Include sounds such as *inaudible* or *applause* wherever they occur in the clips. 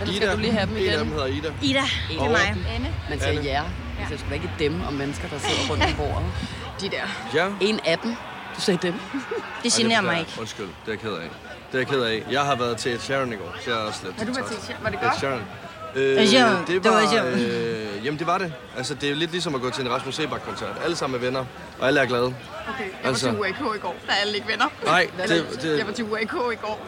Eller skal du lige have dem En af igen? dem hedder Ida. Ida, det er mig. Anne. Man siger ja. Altså, det skal ikke dem og mennesker, der sidder rundt om *laughs* bordet. De der. Ja. En af dem. Du sagde dem. *laughs* Det generer mig ikke. Undskyld, det er jeg ked af. Det er jeg ked af. Jeg har været til et Sharon i går, så jeg er også lidt Har du været til Var det godt? Ed Øh, det Det var øh, jamen det var det. Altså det er jo lidt ligesom at gå til en Rasmus Sebak-koncert. Alle sammen er venner, og alle er glade. Okay. Jeg var Altså- til UAK i går. Der er alle ikke venner. Nej, det, det, Jeg var til UAK i går.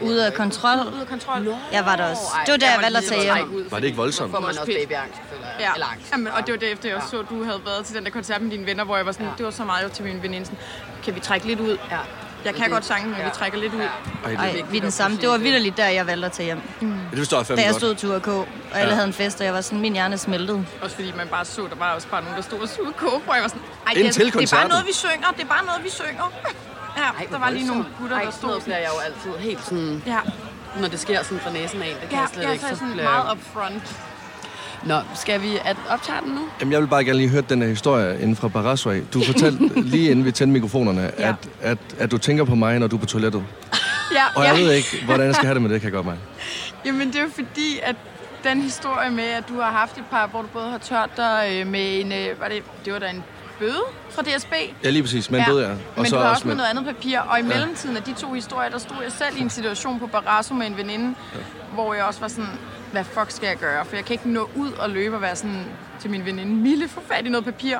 Ude af kontrol. Ude af kontrol. Jeg var der også. Det var der, jeg valgte at tage hjem. var det ikke voldsomt? Får man også babyangst, føler jeg. Ja, Eller angst. Jamen, og det var det efter, jeg også så, at du havde været til den der koncert med dine venner, hvor jeg var sådan, Ja. det var så meget jo til min veninde, sådan, kan vi trække lidt ud? Ja. Jeg kan godt sange, men vi ja. trækker lidt ud. Ja. Ej, det, Ej, vi er den samme. Det var vildt der, jeg valgte at tage hjem. det forstår jeg fandme Da jeg stod til URK, og alle Ja. havde en fest, og jeg var sådan, min hjerne smeltede. Også fordi man bare så, der var også bare nogen, der stod og sugede coke, hvor jeg var sådan, ej, det, er, det er bare noget, vi synger. Det er bare noget, vi synger. *laughs* Ja, Ej, der var lige nogle gutter, Ej, der stod sådan. bliver jeg jo altid helt sådan, Ja, når det sker sådan fra næsen af. Det kan ja, jeg slet jeg ikke. er Så sådan meget upfront. Nå, skal vi at optage den nu? Jamen, jeg vil bare gerne lige høre den her historie inden fra Barrasso af. Du fortalte *laughs* lige inden vi tændte mikrofonerne, Ja. at, at, at du tænker på mig, når du er på toilettet. *laughs* Ja, Og ja. jeg ved ikke, hvordan jeg skal have det med det, kan jeg godt mærke. *laughs* Jamen, det er jo fordi, at den historie med, at du har haft et par, hvor du både har tørt dig øh, med en, øh, var det, det var da en bøde fra DSB. Ja, lige præcis. Men ja. bød jeg. Men du har også med noget andet papir. Og i mellemtiden af de to historier, der stod jeg selv i en situation på Barrasso med en veninde, ja. hvor jeg også var sådan, hvad fuck skal jeg gøre? For jeg kan ikke nå ud og løbe og være sådan til min veninde, Mille, få fat i noget papir.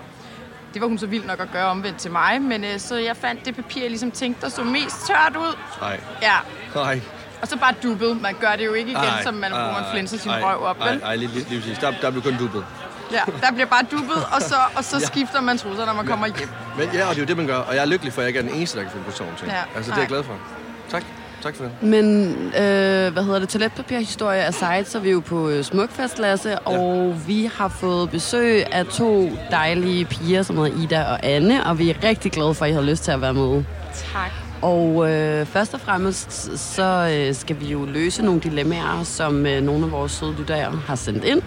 Det var hun så vild nok at gøre omvendt til mig, men øh, så jeg fandt det papir, jeg ligesom tænkte, der så mest tørt ud. Nej, Ja, nej. og så bare dubbet. Man gør det jo ikke igen, Ej, som man, hvor man ej, flænser sin ej, røv op, Nej, nej, lige, lige, lige. Der, der blev kun dubbet. Ja, der bliver bare dubbet, og så, og så skifter man trusser, når man kommer hjem. Men ja, og det er jo det, man gør. Og jeg er lykkelig for, at jeg ikke er den eneste, der kan finde på sådan ting. Ja, Altså, det er jeg glad for. Tak. Tak for det. Men, øh, hvad hedder det, toiletpapirhistorie aside, så er vi jo på øh, Smukfest, Lasse, og vi har fået besøg af to dejlige piger, som hedder Ida og Anne, og vi er rigtig glade for, at I har lyst til at være med. Tak. Og øh, først og fremmest, så øh, skal vi jo løse nogle dilemmaer, som øh, nogle af vores søde lyttere har sendt ind.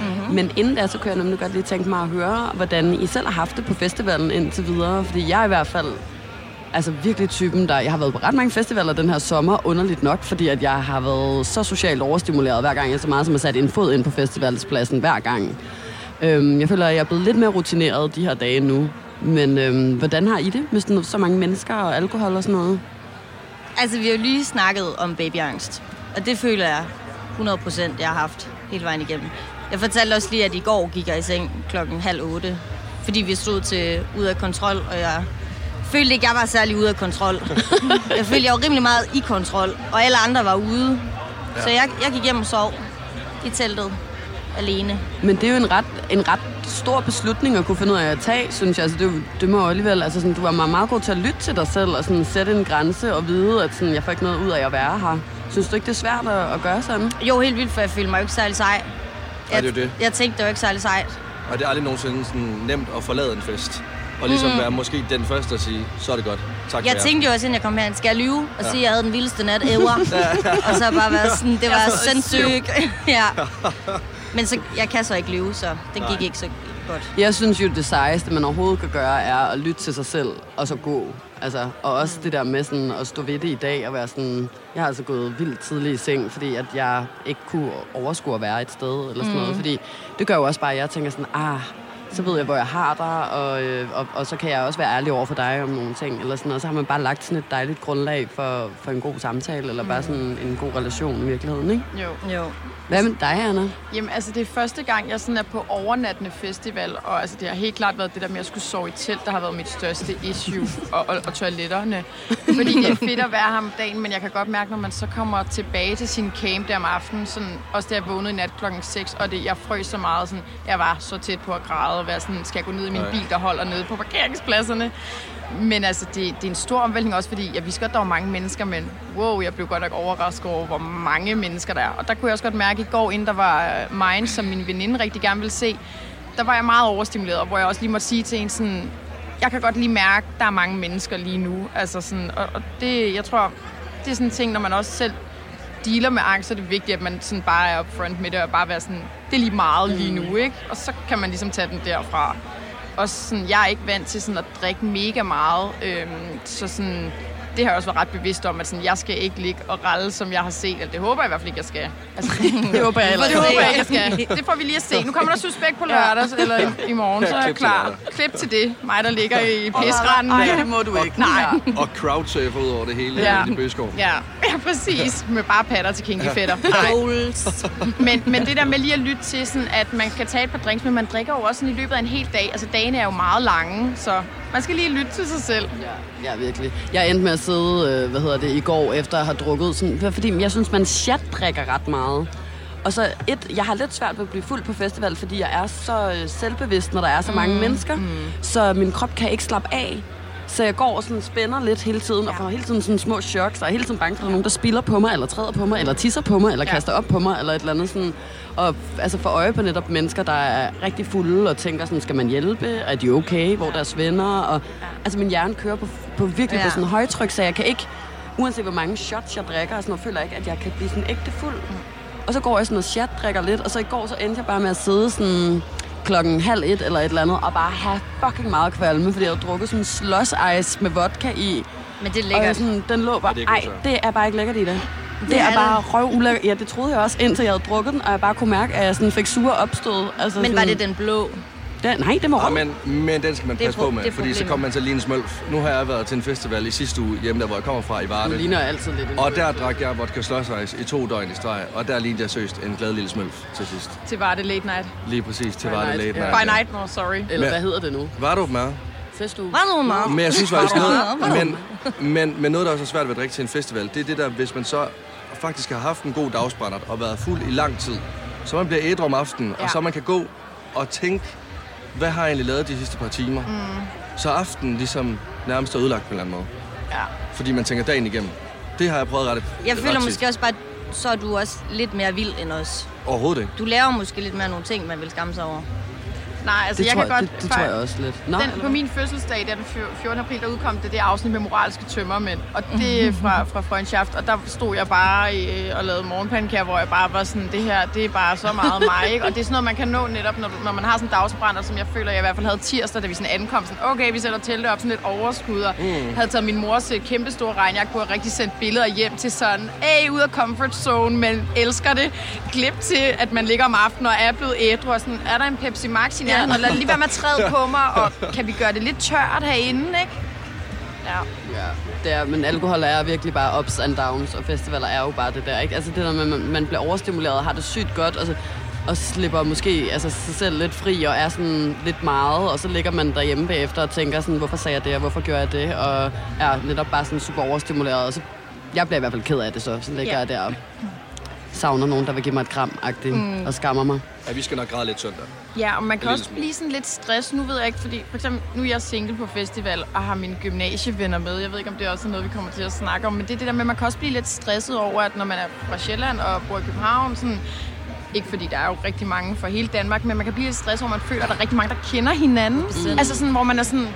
Mm-hmm. Men inden da, så kunne jeg nemlig godt lige tænke mig at høre, hvordan I selv har haft det på festivalen indtil videre. Fordi jeg er i hvert fald altså virkelig typen, der... Jeg har været på ret mange festivaler den her sommer, underligt nok, fordi at jeg har været så socialt overstimuleret hver gang, jeg så meget som har sat en fod ind på festivalspladsen hver gang. Øhm, jeg føler, at jeg er blevet lidt mere rutineret de her dage nu. Men øhm, hvordan har I det med sådan, så mange mennesker og alkohol og sådan noget? Altså, vi har jo lige snakket om babyangst. Og det føler jeg 100% jeg har haft hele vejen igennem. Jeg fortalte også lige, at i går gik jeg i seng klokken halv otte. Fordi vi stod til ude af kontrol, og jeg følte ikke, jeg var særlig ude af kontrol. *laughs* jeg følte, jeg var rimelig meget i kontrol, og alle andre var ude. Ja. Så jeg, jeg gik hjem og sov i teltet alene. Men det er jo en ret, en ret stor beslutning at kunne finde ud af at tage, synes jeg. Altså, det, det må alligevel, altså sådan, du var meget, meget god til at lytte til dig selv og sådan, sætte en grænse og vide, at sådan, jeg får ikke noget ud af at være her. Synes du ikke, det er svært at, at gøre sådan? Jo, helt vildt, for jeg følte mig jo ikke særlig sej. Jeg, det er det. jeg tænkte, det var ikke særlig sejt. Og det er aldrig nogensinde sådan nemt at forlade en fest. Og ligesom mm. være måske den første at sige, så er det godt. Tak Jeg for jer. tænkte jo også, inden jeg kom her, skal jeg lyve og sige, at jeg havde den vildeste nat ever? *laughs* og så bare være sådan, det var sindssygt. *laughs* ja. *laughs* Men så, jeg kan så ikke lyve, så det gik ikke så godt. Jeg synes jo, det sejeste, man overhovedet kan gøre, er at lytte til sig selv og så gå. Altså, og også det der med sådan at stå ved det i dag og være sådan... Jeg har altså gået vildt tidligt i seng, fordi at jeg ikke kunne overskue at være et sted eller sådan noget. Fordi det gør jo også bare, at jeg tænker sådan, ah, så ved jeg, hvor jeg har dig, og, øh, og, og så kan jeg også være ærlig over for dig om nogle ting, eller sådan noget. Så har man bare lagt sådan et dejligt grundlag for, for en god samtale, eller bare sådan en god relation i virkeligheden, ikke? Jo. Jo. Hvad med dig, Anna? Jamen, altså, det er første gang, jeg sådan er på overnattende festival, og altså, det har helt klart været det der med at skulle sove i telt, der har været mit største issue, og, og, og toiletterne. Fordi det er fedt at være her om dagen, men jeg kan godt mærke, når man så kommer tilbage til sin camp der om aftenen, sådan, også da jeg vågnede i nat klokken 6, og det, jeg frøs så meget, sådan, jeg var så tæt på at græde, og være sådan, skal jeg gå ned i min Nej. bil, der holder nede på parkeringspladserne. Men altså, det, det er en stor omvæltning også, fordi jeg vidste godt, der var mange mennesker, men wow, jeg blev godt nok overrasket over, hvor mange mennesker der er. Og der kunne jeg også godt mærke i går, inden der var øh, Minds, som min veninde rigtig gerne ville se, der var jeg meget overstimuleret, og hvor jeg også lige måtte sige til en sådan, jeg kan godt lige mærke, der er mange mennesker lige nu. Altså sådan, og, og det, jeg tror, det er sådan en ting, når man også selv dealer med angst, så er det vigtigt, at man sådan bare er upfront med det, og bare være sådan, det er lige meget lige nu, ikke? Og så kan man ligesom tage den derfra. Og sådan, jeg er ikke vant til sådan at drikke mega meget, øhm, så sådan, det har jeg også været ret bevidst om, at sådan, jeg skal ikke ligge og ralle, som jeg har set. Eller det håber jeg i hvert fald ikke, jeg skal. Altså, *laughs* Det håber jeg heller det ikke. håber jeg ikke, jeg skal. Det får vi lige at se. Nu kommer der suspekt på lørdag, eller i, i morgen, så er jeg klar. Klip til det. Mig, der ligger i pisranden. Nej, det må du ikke. Nej. Og crowdsurfer ud over det hele Ja. ja. i Bøgeskov. Ja, ja, præcis. Med bare patter til kinky fætter. Men, men det der med lige at lytte til, sådan, at man kan tage et par drinks, men man drikker jo også sådan i løbet af en hel dag. Altså dagene er jo meget lange, så man skal lige lytte til sig selv. Ja, ja, virkelig. Jeg endte med at sidde, øh, hvad hedder det, i går, efter at have drukket. Sådan, fordi jeg synes, man chat-drikker ret meget. Og så et, jeg har lidt svært ved at blive fuld på festival, fordi jeg er så øh, selvbevidst, når der er så mange mm. mennesker. Mm. Så min krop kan ikke slappe af. Så jeg går og sådan spænder lidt hele tiden, og får hele tiden sådan små choks, og er hele tiden bange for, at der er nogen, der spiller på mig, eller træder på mig, eller tisser på mig, eller Ja. kaster op på mig, eller et eller andet sådan. Og altså for øje på netop mennesker, der er rigtig fulde, og tænker sådan, skal man hjælpe? Er de okay? Hvor er deres venner? Og, altså min hjerne kører på, på virkelig ja. Ja. på sådan højtryk, så jeg kan ikke, uanset hvor mange shots jeg drikker, og sådan noget, føler jeg ikke, at jeg kan blive sådan ægte fuld. Og så går jeg sådan og chat drikker lidt, og så i går så endte jeg bare med at sidde sådan klokken halv et eller et eller andet, og bare have fucking meget kvalme, fordi jeg havde drukket sådan slush ice med vodka i. Men det er Og lækkert. sådan, den lå bare, Ja, det er ej, det er bare ikke lækkert i det. Det er er det. bare røv ulækkert. Ja, det troede jeg også, indtil jeg havde drukket den, og jeg bare kunne mærke, at jeg sådan fik sure opstød. Altså Men sådan, var det den blå? Den, nej, det må Ja, men, men den skal man passe på med, det fordi så problemet. kommer man til at ligne en smølf. Nu har jeg været til en festival i sidste uge, hjemme der, hvor jeg kommer fra i Du Varde. ligner altid lidt en Og der drak jeg vodka ice i to døgn i streg, og der lignede jeg søst en glad lille smølf til sidst. Til var det late night. Lige præcis til By var det night, late ja. night. By night, no, sorry. Eller Men- hvad hedder det nu? Var du med? Festuge? Var nu meget? Men jeg synes faktisk noget, Var du? men, men, men noget, der også er svært ved at drikke til en festival, det er det der, hvis man så faktisk har haft en god dagsbrændert og været fuld i lang tid, så man bliver ædru om aftenen, Ja. og så man kan gå og tænke, hvad har jeg egentlig lavet de sidste par timer? Mm. Så aftenen ligesom nærmest er ødelagt på en eller anden måde. Ja. Fordi man tænker dagen igennem. Det har jeg prøvet ret Jeg føler tit. måske også bare, så er du også lidt mere vild end os. Overhovedet ikke. Du laver måske lidt mere nogle ting, man vil skamme sig over. Nej, altså Det, jeg tror, kan godt... det, det tror jeg også lidt. Nå, Den, på min fødselsdag, den 14. april, der udkom det det afsnit med moralske tømmermænd. Og det er fra, fra Freundschaft. Og der stod jeg bare øh, og lavede morgenpandekager, hvor jeg bare var sådan, det her, det er bare så meget mig. Ikke? Og det er sådan noget, man kan nå netop, når, når man har sådan en dagsbrænder, som jeg føler, jeg i hvert fald havde tirsdag, da vi sådan ankom. Sådan, okay, vi sætter teltet op, sådan lidt overskud. Og mm. havde taget min mors øh, kæmpe store regnjakke på og rigtig sendt billeder hjem til sådan, hey, ud af comfort zone, men elsker det. Glip til, at man ligger om aftenen og er blevet ædru, og sådan, er der en Pepsi Max i nærheden? Og lad lige være med at træde på mig, og kan vi gøre det lidt tørt herinde, ikke? Ja. Ja, det er, men alkohol er virkelig bare ups and downs, og festivaler er jo bare det der, ikke? Altså det der med, man, man bliver overstimuleret og har det sygt godt, altså, og slipper måske altså, sig selv lidt fri og er sådan lidt meget, og så ligger man derhjemme bagefter og tænker sådan, hvorfor sagde jeg det, og hvorfor gjorde jeg det, og er netop bare sådan super overstimuleret, og så jeg bliver i hvert fald ked af det så, så ligger Ja. jeg der og savner nogen, der vil give mig et kram mm. og skammer mig. Ja, vi skal nok græde lidt søndag. Ja, og man kan også smule. blive sådan lidt stress. Nu ved jeg ikke, fordi for eksempel, nu er jeg single på festival og har mine gymnasievenner med. Jeg ved ikke, om det også er noget, vi kommer til at snakke om. Men det er det der med, at man kan også blive lidt stresset over, at når man er fra Sjælland og bor i København, sådan, ikke fordi der er jo rigtig mange fra hele Danmark, men man kan blive lidt stresset, hvor man føler, at der er rigtig mange, der kender hinanden. Mm. Altså sådan, hvor man er sådan...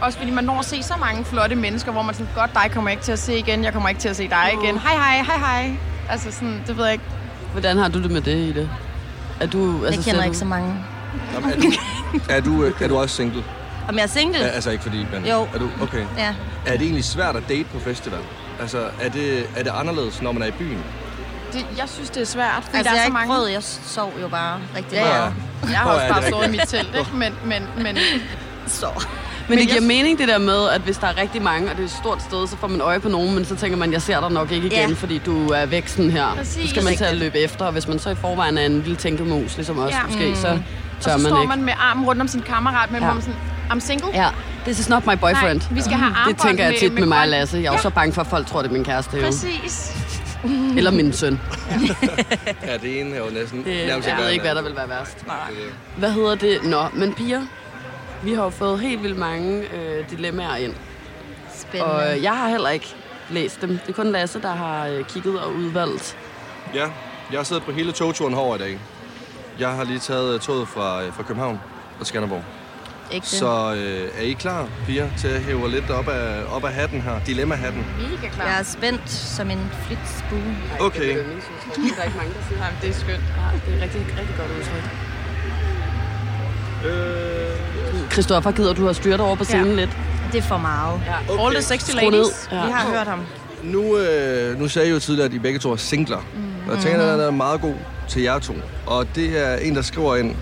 Også fordi man når at se så mange flotte mennesker, hvor man sådan, godt, dig kommer jeg ikke til at se igen, jeg kommer ikke til at se dig igen. Hej, hej, hej, hej. Altså sådan, det ved jeg ikke. Hvordan har du det med det i det? Er du, Jeg ser kender du- ikke så mange. Jamen, er, du, er, du, øh, er du også single? Om jeg er single? Ja, altså ikke fordi, men... Jo. Er du, okay. Ja. Er det egentlig svært at date på festival? Altså, er det, er det anderledes, når man er i byen? Det, jeg synes, det er svært, fordi Altså, der jeg er har så mange... prøvet, jeg sov jo bare rigtig Ja, ja. meget. Jeg har også bare sovet i mit telt, ikke? Men, men, men Så. Men det giver jeg- mening det der med, at hvis der er rigtig mange, og det er et stort sted, så får man øje på nogen, men så tænker man, jeg ser dig nok ikke igen, Ja. fordi du er væk sådan her. Præcis. Så skal man til at løbe efter, og hvis man så i forvejen er en lille tænkemus, ligesom os Ja. måske, så og tør så man står ikke. man med armen rundt om sin kammerat, men Ja. man sådan, I'm single. Ja, this is not my boyfriend. Nej, vi skal have Det armbånd tænker jeg med- tit med, med mig og Lasse. Jeg er jo Ja. så bange for, at folk tror, det er min kæreste. Jo. Præcis. *laughs* Eller min søn. Ja, det ene er jo næsten... Det, nærmest jeg ved ikke, hvad der vil være værst. Nej. Hvad hedder det? Nå, men piger, vi har jo fået helt vildt mange øh, dilemmaer ind. Spændende. Og øh, jeg har heller ikke læst dem. Det er kun Lasse, der har øh, kigget og udvalgt. Ja, jeg har siddet på hele togturen herover i dag. Jeg har lige taget øh, toget fra, fra København og Skanderborg. Ægte. Så øh, er I klar, piger, til at hæve lidt op af, op af hatten her? Dilemma-hatten. Mega klar. Jeg er spændt som en flitsbue. Okay. Det er der ikke mange, der siger. Det er skønt. Ja, det er rigtig, rigtig godt udtryk. Øh, Christoffer, gider du have styret over på scenen Ja. lidt? Det er for meget. Ja. Okay. All the 60 Skru ned. ladies. Ja. Vi har hørt ham. Nu, øh, nu sagde I jo tidligere, at I begge to er singler. Mm. Og jeg tænker, at den er meget god til jer to. Og det er en, der skriver ind,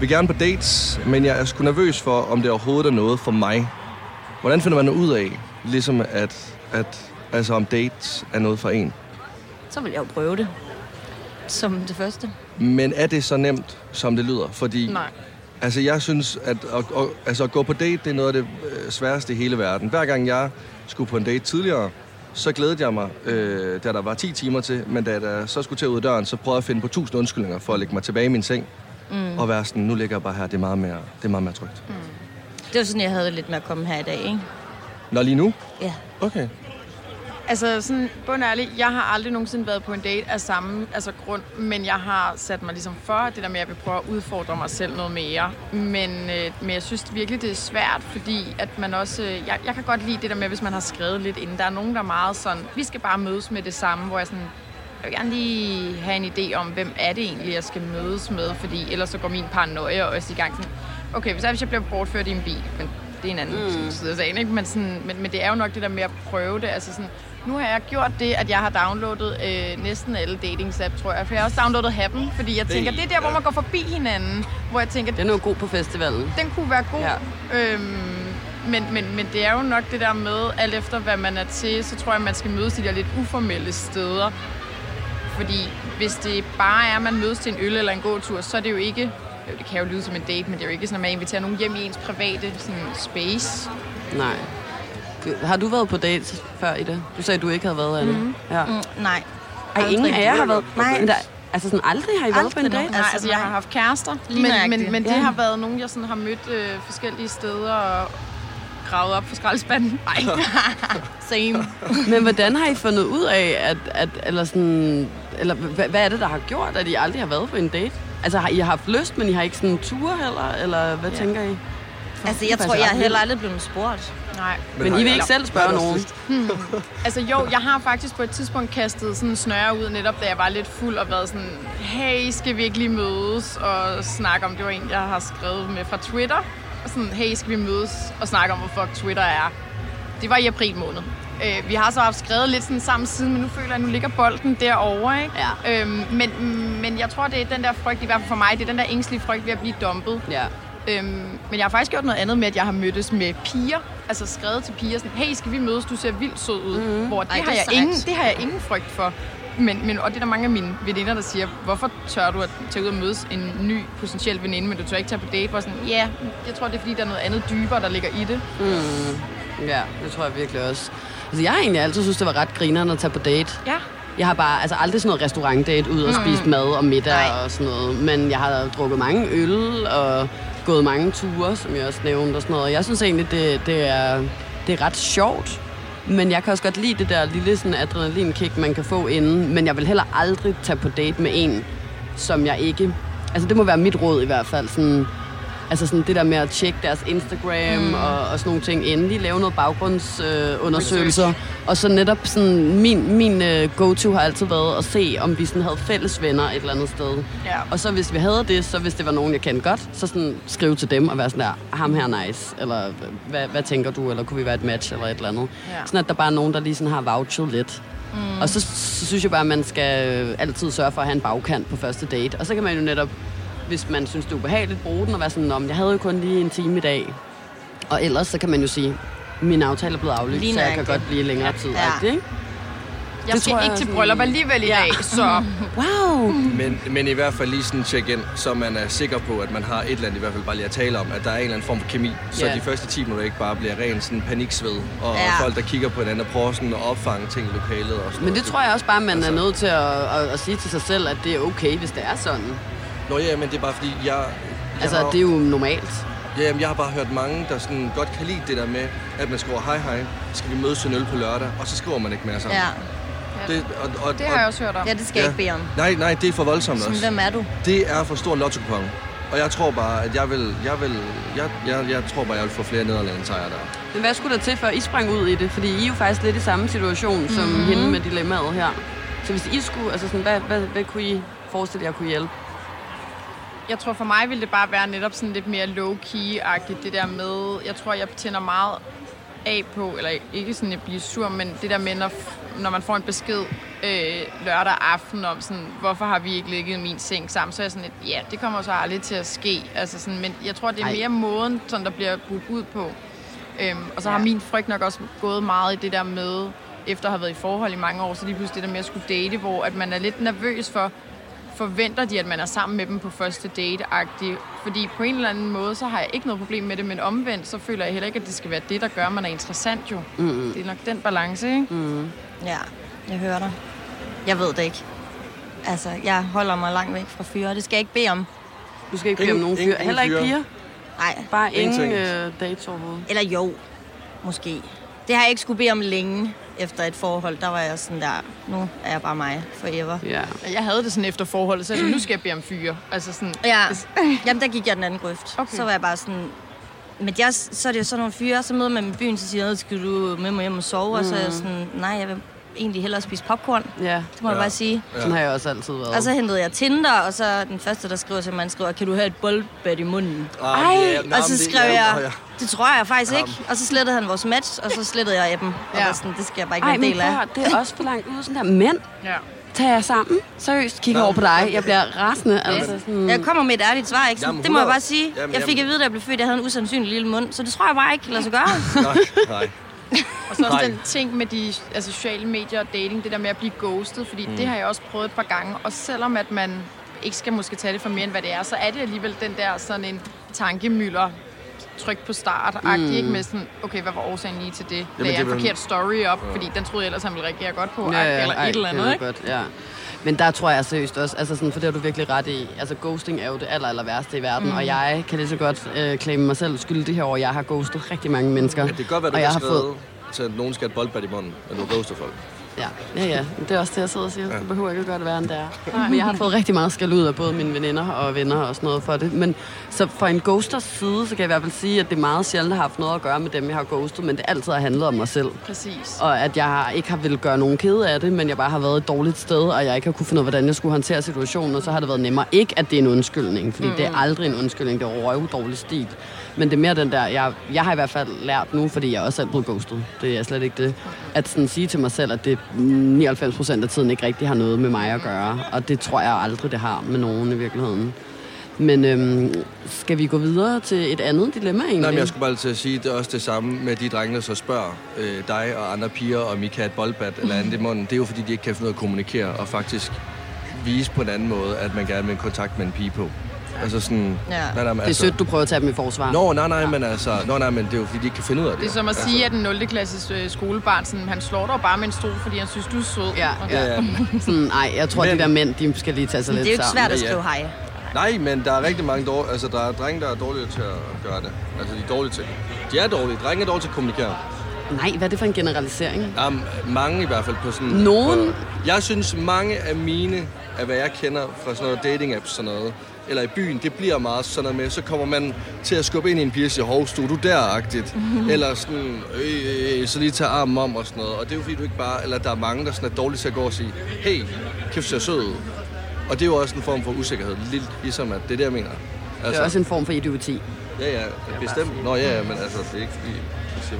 vil gerne på dates, men jeg er sgu nervøs for, om det overhovedet er noget for mig. Hvordan finder man ud af, ligesom at, at altså om dates er noget for en? Så vil jeg jo prøve det. Som det første. Men er det så nemt, som det lyder? Fordi Nej. Altså, jeg synes, at, at, at, altså, at gå på date, det er noget af det øh, sværeste i hele verden. Hver gang jeg skulle på en date tidligere, så glædede jeg mig, øh, da der var 10 timer til, men da jeg så skulle til ud af døren, så prøvede jeg at finde på tusind undskyldninger for at lægge mig tilbage i min seng. Mm. Og være sådan, nu ligger jeg bare her, det er meget mere, det er meget mere trygt. Mm. Det var sådan, jeg havde lidt med at komme her i dag, ikke? Nå, lige nu? Ja. Okay. Altså sådan, bundærligt, jeg har aldrig nogensinde været på en date af samme altså, grund, men jeg har sat mig ligesom for det der med, at jeg vil prøve at udfordre mig selv noget mere. Men, øh, men jeg synes virkelig, det er svært, fordi at man også, øh, jeg, jeg kan godt lide det der med, hvis man har skrevet lidt inden. Der er nogen, der er meget sådan, vi skal bare mødes med det samme, hvor jeg sådan, jeg vil gerne lige have en idé om, hvem er det egentlig, jeg skal mødes med, fordi ellers så går min paranoia også i gang. Sådan, okay, hvis, jeg, hvis jeg bliver bortført i en bil, men det er en anden mm. side af sagen, ikke? Men, sådan, men, men det er jo nok det der med at prøve det. Altså sådan, nu har jeg gjort det, at jeg har downloadet øh, næsten alle dating apps, tror jeg. For jeg har også downloadet Happen, fordi jeg tænker, det er der, hvor man går forbi hinanden. Hvor jeg tænker, Den er jo god på festivalen. den kunne være god. Ja. Øhm, men, men, men det er jo nok det der med, alt efter hvad man er til, så tror jeg, man skal mødes de der lidt uformelle steder. Fordi hvis det bare er, at man mødes til en øl eller en gåtur, så er det jo ikke... Jo, det kan jo lyde som en date, men det er jo ikke sådan, at man inviterer nogen hjem i ens private sådan, space. Nej. Har du været på dates før i det? Du sagde, at du ikke havde været, Anne. Mm. Ja. Mm, nej. Ej, ingen af jer har været Nej. Der, altså sådan aldrig har I været på en Aldrig date? Nej, Altså, altså, jeg har haft kærester, men, men, men det Ja. har været nogen, jeg sådan har mødt øh, forskellige steder og gravet op for skraldespanden. *laughs* Nej. Same. Men hvordan har I fundet ud af, at, at eller sådan, eller hvad, hvad er det, der har gjort, at I aldrig har været på en date? Altså har I haft lyst, men I har ikke sådan ture heller, eller hvad ja. tænker I? altså, jeg tror, jeg er heller aldrig blevet spurgt. Nej. Men har I vil ikke selv spørge nogen? lyst? Altså jo, jeg har faktisk på et tidspunkt kastet sådan en snøre ud, netop da jeg var lidt fuld og været sådan, hey, skal vi ikke lige mødes og snakke om, det var en, jeg har skrevet med fra Twitter. Og sådan, hey, skal vi mødes og snakke om, hvor fuck Twitter er. Det var i april måned. Øh, vi har så haft skrevet lidt sådan sammen siden, men nu føler jeg, at nu ligger bolden derovre, ikke? Ja. Øhm, men, men jeg tror, det er den der frygt, i hvert fald for mig, det er den der ængstlige frygt ved at blive dumpet. Ja. Øhm, men jeg har faktisk gjort noget andet med, at jeg har mødtes med piger. Altså skrevet til piger sådan, hey, skal vi mødes? Du ser vildt sød ud. Mm. Hvor det, Ej, har jeg sejt. ingen, det har jeg ingen frygt for. Men, men, og det er der mange af mine veninder, der siger, hvorfor tør du at tage ud og mødes en ny potentiel veninde, men du tør ikke tage på date? Hvor sådan, ja, jeg tror, det er fordi, der er noget andet dybere, der ligger i det. Ja, det tror jeg virkelig også. Altså, jeg har egentlig altid synes, det var ret grineren at tage på date. Ja. Jeg har bare altså aldrig sådan noget restaurantdate ud og Mm. spist mad og middag Nej. og sådan noget. Men jeg har drukket mange øl og gået mange ture, som jeg også nævnte og sådan noget. Jeg synes egentlig, det, det, er, det er ret sjovt. Men jeg kan også godt lide det der lille sådan adrenalinkick, man kan få inden. Men jeg vil heller aldrig tage på date med en, som jeg ikke... Altså det må være mit råd i hvert fald. Sådan, altså sådan det der med at tjekke deres Instagram mm. og, og sådan nogle ting inden. Lige lave noget baggrundsundersøgelser. Øh, og så netop sådan, min, min uh, go-to har altid været at se, om vi sådan havde fælles venner et eller andet sted. Ja. Og så hvis vi havde det, så hvis det var nogen, jeg kendte godt, så sådan skrive til dem og være sådan der, ham her er nice, eller hvad, hvad tænker du, eller kunne vi være et match, eller et eller andet. Ja. Sådan at der bare er nogen, der lige sådan har vouchet lidt. Mm. Og så, så synes jeg bare, at man skal øh, altid sørge for at have en bagkant på første date. Og så kan man jo netop, hvis man synes, det er ubehageligt, bruge den og være sådan, om jeg havde jo kun lige en time i dag. Og ellers så kan man jo sige, min aftale er blevet aflyst, så jeg kan godt blive længere tid. Ja. Ikke? Jeg Det skal tror jeg ikke til bryllup alligevel i Ja. dag, så *laughs* Wow! Men, men i hvert fald lige sådan check ind, så man er sikker på, at man har et eller andet i hvert fald bare lige at tale om, at der er en eller anden form for kemi, så Ja. de første 10 minutter ikke bare bliver ren sådan paniksved, og Ja. folk, der kigger på hinanden og prøver sådan at opfange ting i lokalet og sådan Men det noget. tror jeg også bare, man er Altså- nødt til at, at, at sige til sig selv, at det er okay, hvis det er sådan. Nå ja, men det er bare fordi, jeg... jeg Altså, har, det er jo normalt. Ja, jamen, jeg har bare hørt mange, der sådan godt kan lide det der med, at man skriver, hej hej, skal vi mødes til øl på lørdag, og så skriver man ikke mere sammen. Ja. Det, og, og, det har jeg også hørt om. ja, det skal jeg ikke bede om. Nej, nej, det er for voldsomt Sådan, også. hvem er du? Det er for stor lotto Og jeg tror bare, at jeg vil, jeg vil, jeg, jeg, jeg tror bare, jeg vil få flere nederlag end sejre der. Men hvad skulle der til, før I sprang ud i det? Fordi I er jo faktisk lidt i samme situation som Mhm. mm-hmm. hende med dilemmaet her. Så hvis I skulle, altså sådan, hvad, hvad, hvad kunne I forestille jer kunne hjælpe? Jeg tror for mig ville det bare være netop sådan lidt mere low-key-agtigt, det der med, jeg tror, jeg tænder meget af på, eller ikke sådan at blive sur, men det der med, når, når man får en besked øh, lørdag aften om sådan, hvorfor har vi ikke ligget i min seng sammen, så er jeg sådan lidt, ja, det kommer så aldrig til at ske. Altså sådan, men jeg tror, det er Ej. mere måden, sådan, der bliver budt ud på. Øhm, og så har min frygt nok også gået meget i det der med, efter at have været i forhold i mange år, så lige pludselig det der med at skulle date, hvor at man er lidt nervøs for, forventer de, at man er sammen med dem på første date-agtigt. Fordi på en eller anden måde, så har jeg ikke noget problem med det, men omvendt, så føler jeg heller ikke, at det skal være det, der gør, at man er interessant jo. Mm. Det er nok den balance, ikke? Mm. Ja, jeg hører dig. Jeg ved det ikke. Altså, jeg holder mig langt væk fra fyre. Det skal jeg ikke bede om. Du skal ikke bede om Ingen- nogen fyre. ingen Heller ikke piger. Nej, Bare ingen Ingenting. øh, dates overhovedet. eller jo, måske. Det har jeg ikke skulle bede om længe efter et forhold. Der var jeg sådan der, nu er jeg bare mig forever. Ja. Jeg havde det sådan efter forholdet, så jeg, nu skal jeg bede om fyre. Altså sådan, Ja, *laughs* jamen der gik jeg den anden grøft. Okay. Så var jeg bare sådan... Men jeg, så er det jo sådan nogle fyre, så møder man i byen, så siger jeg, skal du med mig hjem og sove? Mm. Og så er jeg sådan, nej, jeg vil egentlig hellere spise popcorn. Ja, Det må ja. jeg Ja. bare sige. sådan har jeg også altid været. Og så hentede jeg Tinder, og så den første, der skriver til mig, han skriver, kan du have et boldbad i munden? Ah, Ej, ja, og så det- skrev ja, jeg, ja. det tror jeg faktisk ikke. Og så slettede han vores match, og så slettede jeg appen. Og Ja. var sådan, det skal jeg bare ikke Ej, være en del prøv, af. høre, det er også for langt ude. Sådan der, mænd, ja. tag jer sammen. Seriøst, kigger over på dig. Jeg bliver rasende. Altså, sådan, Jeg kommer med et ærligt svar, ikke? Jamen, det må jeg 100. bare sige. Jamen, jeg fik jamen. at vide, da jeg blev født, at jeg havde en usandsynlig lille mund. Så det tror jeg bare ikke lader sig gøre. *laughs* Nej, nej. Og så også den ting med de altså, sociale medier og dating, det der med at blive ghostet, fordi mm. det har jeg også prøvet et par gange. Og selvom at man ikke skal måske tage det for mere, end hvad det er, så er det alligevel den der sådan en tankemøller tryk på start mm. ikke med sådan, okay, hvad var årsagen lige til det? Lagde jeg en er forkert story op, fordi den troede jeg ellers, han ville reagere godt på, Ja, ja, eller ej, et eller andet, det ikke? Godt, ja. Men der tror jeg seriøst også, altså sådan, for det har du virkelig ret i. Altså ghosting er jo det aller, aller værste i verden, mm. og jeg kan lige så godt øh, claime mig selv skyldig herover. Jeg har ghostet rigtig mange mennesker. Ja, det kan godt være, du og jeg har skrevet fået, til, at nogen skal have et boldbad i munden, men du ghoster folk. Ja, ja, ja, det er også det, jeg sidder og siger. Det behøver ikke at gøre det værre, end det er. Men jeg har fået rigtig meget skal ud af både mine veninder og venner og sådan noget for det. Men så fra en ghosters side, så kan jeg i hvert fald sige, at det er meget sjældent har haft noget at gøre med dem, jeg har ghostet, men det altid har handlet om mig selv. Præcis. Og at jeg har- ikke har ville gøre nogen kede af det, men jeg bare har været et dårligt sted, og jeg ikke har kunne finde ud af, hvordan jeg skulle håndtere situationen, og så har det været nemmere. Ikke, at det er en undskyldning, fordi mm. det er aldrig en undskyldning, det er røv dårlig stil. Men det er mere den der, jeg, jeg har i hvert fald lært nu, fordi jeg også er blevet ghostet. Det er slet ikke det. At sådan sige til mig selv, at det 99 procent af tiden ikke rigtig har noget med mig at gøre. Og det tror jeg aldrig, det har med nogen i virkeligheden. Men øhm, skal vi gå videre til et andet dilemma egentlig? Nej, men jeg skulle bare til at sige, det er også det samme med de drenge, der så spørger øh, dig og andre piger, om I kan have et boldbat eller andet i munden. Det er jo fordi, de ikke kan finde ud af at kommunikere og faktisk vise på en anden måde, at man gerne vil have kontakt med en pige på. Altså sådan... Ja. Nej, nej, men Det er altså, sødt, du prøver at tage dem i forsvar. Nå, nej, nej, men altså... Nå, nej, men det er jo fordi, de ikke kan finde ud af det. Det er som at sige, at en 0. klasses øh, skolebarn, sådan, han slår dig bare med en stol, fordi han synes, du er sød. Ja, Ja, ja. Sådan, nej, jeg tror, Men- de der mænd, de skal lige tage sig Det lidt er jo ikke sammen. svært at Ja, ja. skrive hej. Nej, men der er rigtig mange dårlige... Altså, der er drenge, der er dårlige til at gøre det. Altså, de er dårlige til det. De er dårlige. Drenge er dårlige til at kommunikere. Nej, hvad er det for en generalisering? Um, mange i hvert fald på sådan... Nogen? På, jeg synes, mange af mine, af hvad jeg kender fra sådan noget dating-apps sådan noget, eller i byen, det bliver meget sådan noget med, så kommer man til at skubbe ind i en pige og hov, stod du der-agtigt? Eller sådan, øh, øh, så lige tage armen om og sådan noget. Og det er jo fordi, du ikke bare, eller der er mange, der sådan er dårlige til at gå og sige, hey, kæft, ser sød ud. Og det er jo også en form for usikkerhed, lidt ligesom at det er det, jeg mener. Altså, Det er også en form for idioti. Ja, ja, bestemt. Nå ja, ja, men altså, det er ikke fordi...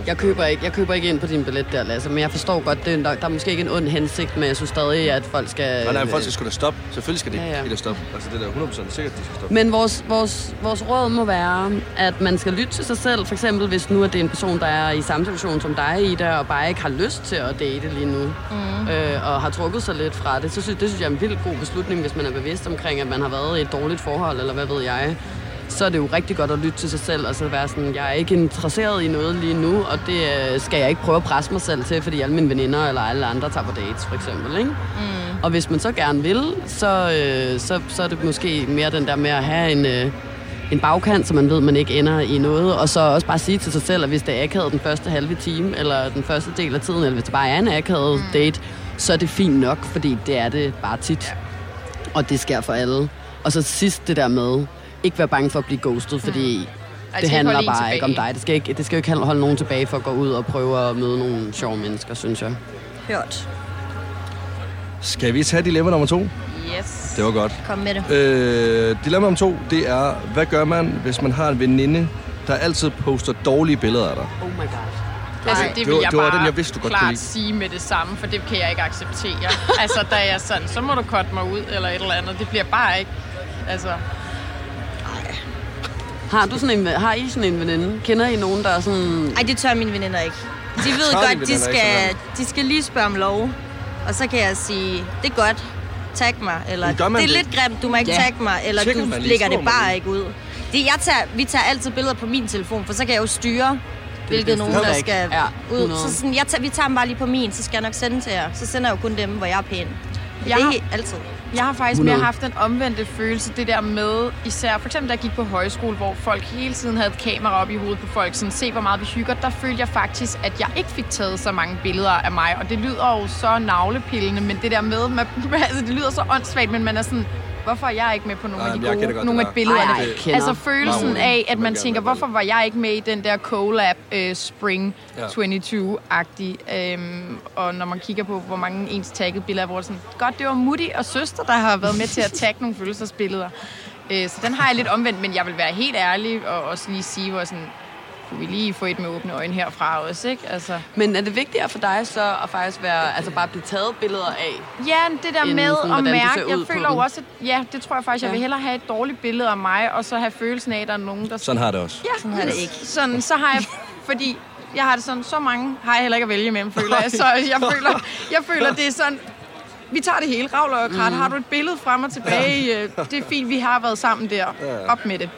jeg køber ikke, jeg køber ikke ind på din billet der, Lasse, men jeg forstår godt, det er, der, der er måske ikke en ond hensigt, men jeg synes stadig, at folk skal... Nej, nej, folk skal sgu da stoppe. Selvfølgelig skal de Ja, ja. ja, ja. stoppe. Altså, det er da 100% sikkert, de skal stoppe. Men vores, vores, vores råd må være, at man skal lytte til sig selv. For eksempel, hvis nu er det en person, der er i samme situation som dig, Ida, og bare ikke har lyst til at date lige nu, mm. øh, og har trukket sig lidt fra det, så synes, det synes jeg er en vildt god beslutning, hvis man er bevidst omkring, at man har været i et dårligt forhold, eller hvad ved jeg. Så er det jo rigtig godt at lytte til sig selv, og så være sådan, jeg er ikke interesseret i noget lige nu, og det øh, skal jeg ikke prøve at presse mig selv til, fordi alle mine veninder eller alle andre tager på dates, for eksempel. Ikke? Mm. Og hvis man så gerne vil, så, øh, så, så er det måske mere den der med at have en... Øh, en bagkant, så man ved, man ikke ender i noget. Og så også bare sige til sig selv, at hvis det er akavet den første halve time, eller den første del af tiden, eller hvis det bare er en akavet mm. date, så er det fint nok, fordi det er det bare tit. Og det sker for alle. Og så sidst det der med, ikke være bange for at blive ghostet, fordi Ej, det, handler bare ikke om tilbage. dig. Det skal, ikke, det skal jo ikke holde nogen tilbage for at gå ud og prøve at møde nogle sjove mennesker, synes jeg. Hørt. Skal vi tage dilemma nummer to? Yes. Det var godt. Kom med det. Øh, dilemma nummer to, det er, hvad gør man, hvis man har en veninde, der altid poster dårlige billeder af dig? Oh my god. Altså, det Det vil var- jeg det var bare den, jeg vidste, du godt kunne klart sige med det samme, for det kan jeg ikke acceptere. altså, da jeg er sådan, så må du cutte mig ud, eller et eller andet. Det bliver bare ikke... Altså, Har, du sådan en, har I sådan en veninde? Kender I nogen, der er sådan... Ej, det tør mine veninder ikke. De *laughs* ved Tør godt, de ikke skal, de skal lige spørge om lov. Og så kan jeg sige, det er godt, tag mig. Eller, det er det? lidt grimt, du må ikke Ja. tagge mig. Eller Tjekker du lægger det bare ikke ud. Det, jeg tager, vi tager altid billeder på min telefon, for så kan jeg jo styre, hvilket nogen, der skal Ja, ud. 100. Så sådan, jeg tager, vi tager dem bare lige på min, så skal jeg nok sende til jer. Så sender jeg jo kun dem, hvor jeg er pæn. Jeg det er helt- altid. Jeg har faktisk 100. mere haft den omvendte følelse, det der med, især for eksempel da jeg gik på højskole, hvor folk hele tiden havde et kamera op i hovedet på folk, sådan se hvor meget vi hygger, der følte jeg faktisk, at jeg ikke fik taget så mange billeder af mig, og det lyder jo så navlepillende, men det der med, man, *laughs* altså det lyder så åndssvagt, men man er sådan, hvorfor er jeg ikke med på nogle Nej, af de gode, godt nogle af der. billederne? Ej, ej, altså følelsen af, at Man tænker, hvorfor var jeg ikke med i den der collab uh, Spring Ja. 22-agtig, øhm, og når man kigger på, hvor mange ens taggede billeder er, hvor sådan, godt, det var Mutti og søster, der har været med til at tagge nogle følelsesbilleder. Øh, så den har jeg lidt omvendt, men jeg vil være helt ærlig og også lige sige, hvor sådan, kunne vi lige få et med åbne øjne herfra også, ikke? Altså, Men er det vigtigere for dig så at faktisk være, altså bare blive taget billeder af? ja, det der med sådan, at mærke, jeg føler jo også, at, ja, det tror jeg faktisk, jeg Ja. vil hellere have et dårligt billede af mig, og så have følelsen af, at der er nogen, der Sådan har det også. Ja, Sådan har jeg det ikke. Sådan, så har jeg, fordi jeg har det sådan, så mange har jeg heller ikke at vælge imellem, føler jeg. Så jeg føler, jeg føler det er sådan, vi tager det hele, ravler og krat. Mm. Har du et billede frem og tilbage? øh, Det er fint, vi har været sammen der. Op med det.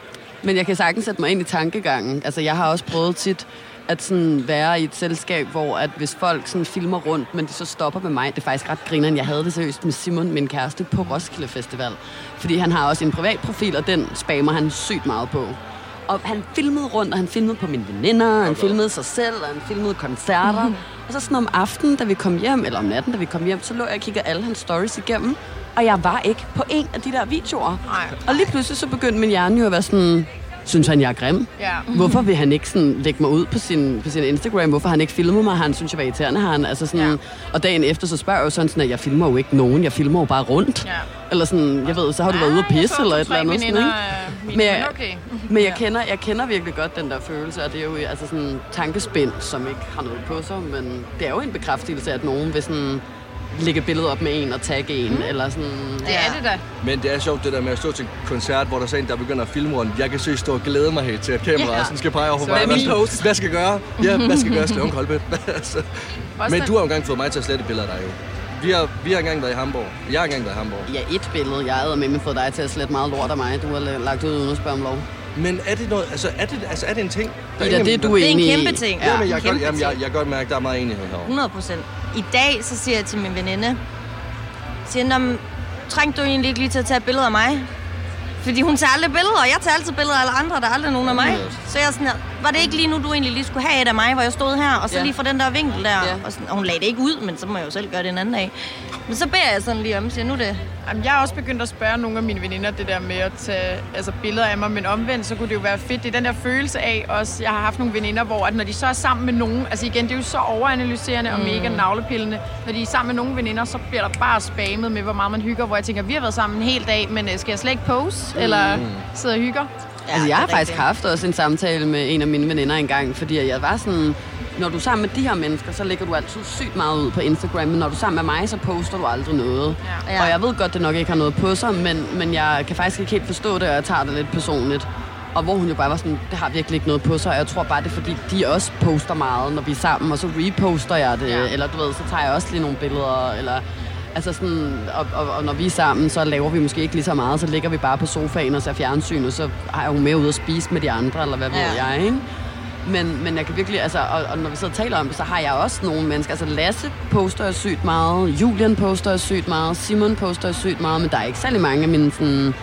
Men jeg kan sagtens sætte mig ind i tankegangen. Altså, jeg har også prøvet tit at sådan være i et selskab, hvor at hvis folk sådan filmer rundt, men de så stopper med mig, det er faktisk ret grineren. Jeg havde det seriøst med Simon, min kæreste, på Roskilde Festival. Fordi han har også en privat profil, og den spammer han sygt meget på. Og han filmede rundt, og han filmede på mine veninder, han filmede sig selv, og han filmede koncerter. *laughs* Og så sådan om aftenen, da vi kom hjem, eller om natten, da vi kom hjem, så lå jeg og kiggede alle hans stories igennem. Og jeg var ikke på en af de der videoer. Nej. Og lige pludselig så begyndte min hjerne jo at være sådan, synes han, jeg er grim? Ja. Hvorfor vil han ikke sådan lægge mig ud på sin, på sin Instagram? Hvorfor har han ikke filmet mig? Han synes, jeg var irriterende. Har han, altså sådan, Ja. Og dagen efter, så spørger jeg jo sådan, sådan, at jeg filmer jo ikke nogen. Jeg filmer jo bare rundt. Ja. Eller sådan, jeg ved, så har du været ude at pisse eller et eller andet. Sådan, ikke? Mine Men jeg- okay. *laughs* Men jeg kender, jeg kender virkelig godt den der følelse, og det er jo altså sådan tankespind, som ikke har noget på sig, men det er jo en bekræftelse, at nogen vil sådan lægge billedet op med en og tagge en, mm. eller sådan... Det er det da. Men det er sjovt det der med at stå til koncert, hvor der er en, der begynder at filme rundt. Jeg kan søge stå og glæde mig helt til, at kameraet Ja. sådan skal pege over på mig. er Hvad, hvad skal jeg gøre? Ja, hvad skal jeg gøre? Slå en. *laughs* Altså. *laughs* Også Men du har jo engang fået mig til at slette billeder af dig jo. Vi har, vi har engang været i Hamburg. Jeg har engang været i Hamburg. Ja, et billede. Jeg havde med mig fået dig til at slette meget lort af mig. Du har la- lagt ud uden at spørge om lov. Men er det noget, altså er det, altså er det en ting? Der Ida, ingen- det er du Det er en enig i. kæmpe ting. Ja, Ja. men jeg, kan jamen, jeg, jeg kan godt mærke, at der er meget enighed herovre. 100 procent. I dag, så siger jeg til min veninde, siger, "Nå, men trængte du egentlig ikke lige til at tage et billede af mig? Fordi hun tager aldrig billeder, og jeg tager altid billeder af alle andre, der er aldrig nogen af mig. Så jeg er sådan her, var det ikke lige nu, du egentlig lige skulle have et af mig, hvor jeg stod her, og så Ja. lige fra den der vinkel der. Ja. Og, sådan, og hun lagde det ikke ud, men så må jeg jo selv gøre det en anden dag. Men så beder jeg sådan lige om, siger nu det. Jamen, jeg har også begyndt at spørge nogle af mine veninder det der med at tage altså, billeder af mig, men omvendt, så kunne det jo være fedt. Det er den der følelse af også, jeg har haft nogle veninder, hvor at når de så er sammen med nogen, altså igen, det er jo så overanalyserende og mega navlepillende, når de er sammen med nogle veninder, så bliver der bare spammet med, hvor meget man hygger, hvor jeg tænker, vi har været sammen en hel dag, men øh, skal jeg slet ikke pose, eller sidde og hygge? Ja, altså, jeg har faktisk rigtigt. haft også en samtale med en af mine veninder engang, fordi jeg var sådan, når du er sammen med de her mennesker, så lægger du altid sygt meget ud på Instagram, men når du er sammen med mig, så poster du aldrig noget. Ja. Og jeg ved godt, det nok ikke har noget på sig, men, men jeg kan faktisk ikke helt forstå det, og jeg tager det lidt personligt. Og hvor hun jo bare var sådan, det har virkelig ikke noget på sig, og jeg tror bare, det er fordi, de også poster meget, når vi er sammen, og så reposter jeg det, ja. eller du ved, så tager jeg også lige nogle billeder, eller... Altså sådan, og, og, og, når vi er sammen, så laver vi måske ikke lige så meget, så ligger vi bare på sofaen og ser fjernsyn, og så har jeg jo med ud at spise med de andre, eller hvad ja. ved jeg, ikke? Men, men jeg kan virkelig, altså, og, og når vi sidder og taler om det, så har jeg også nogle mennesker. Altså Lasse poster sygt meget, Julian poster sygt meget, Simon poster sygt meget, men der er ikke særlig mange af mine sådan,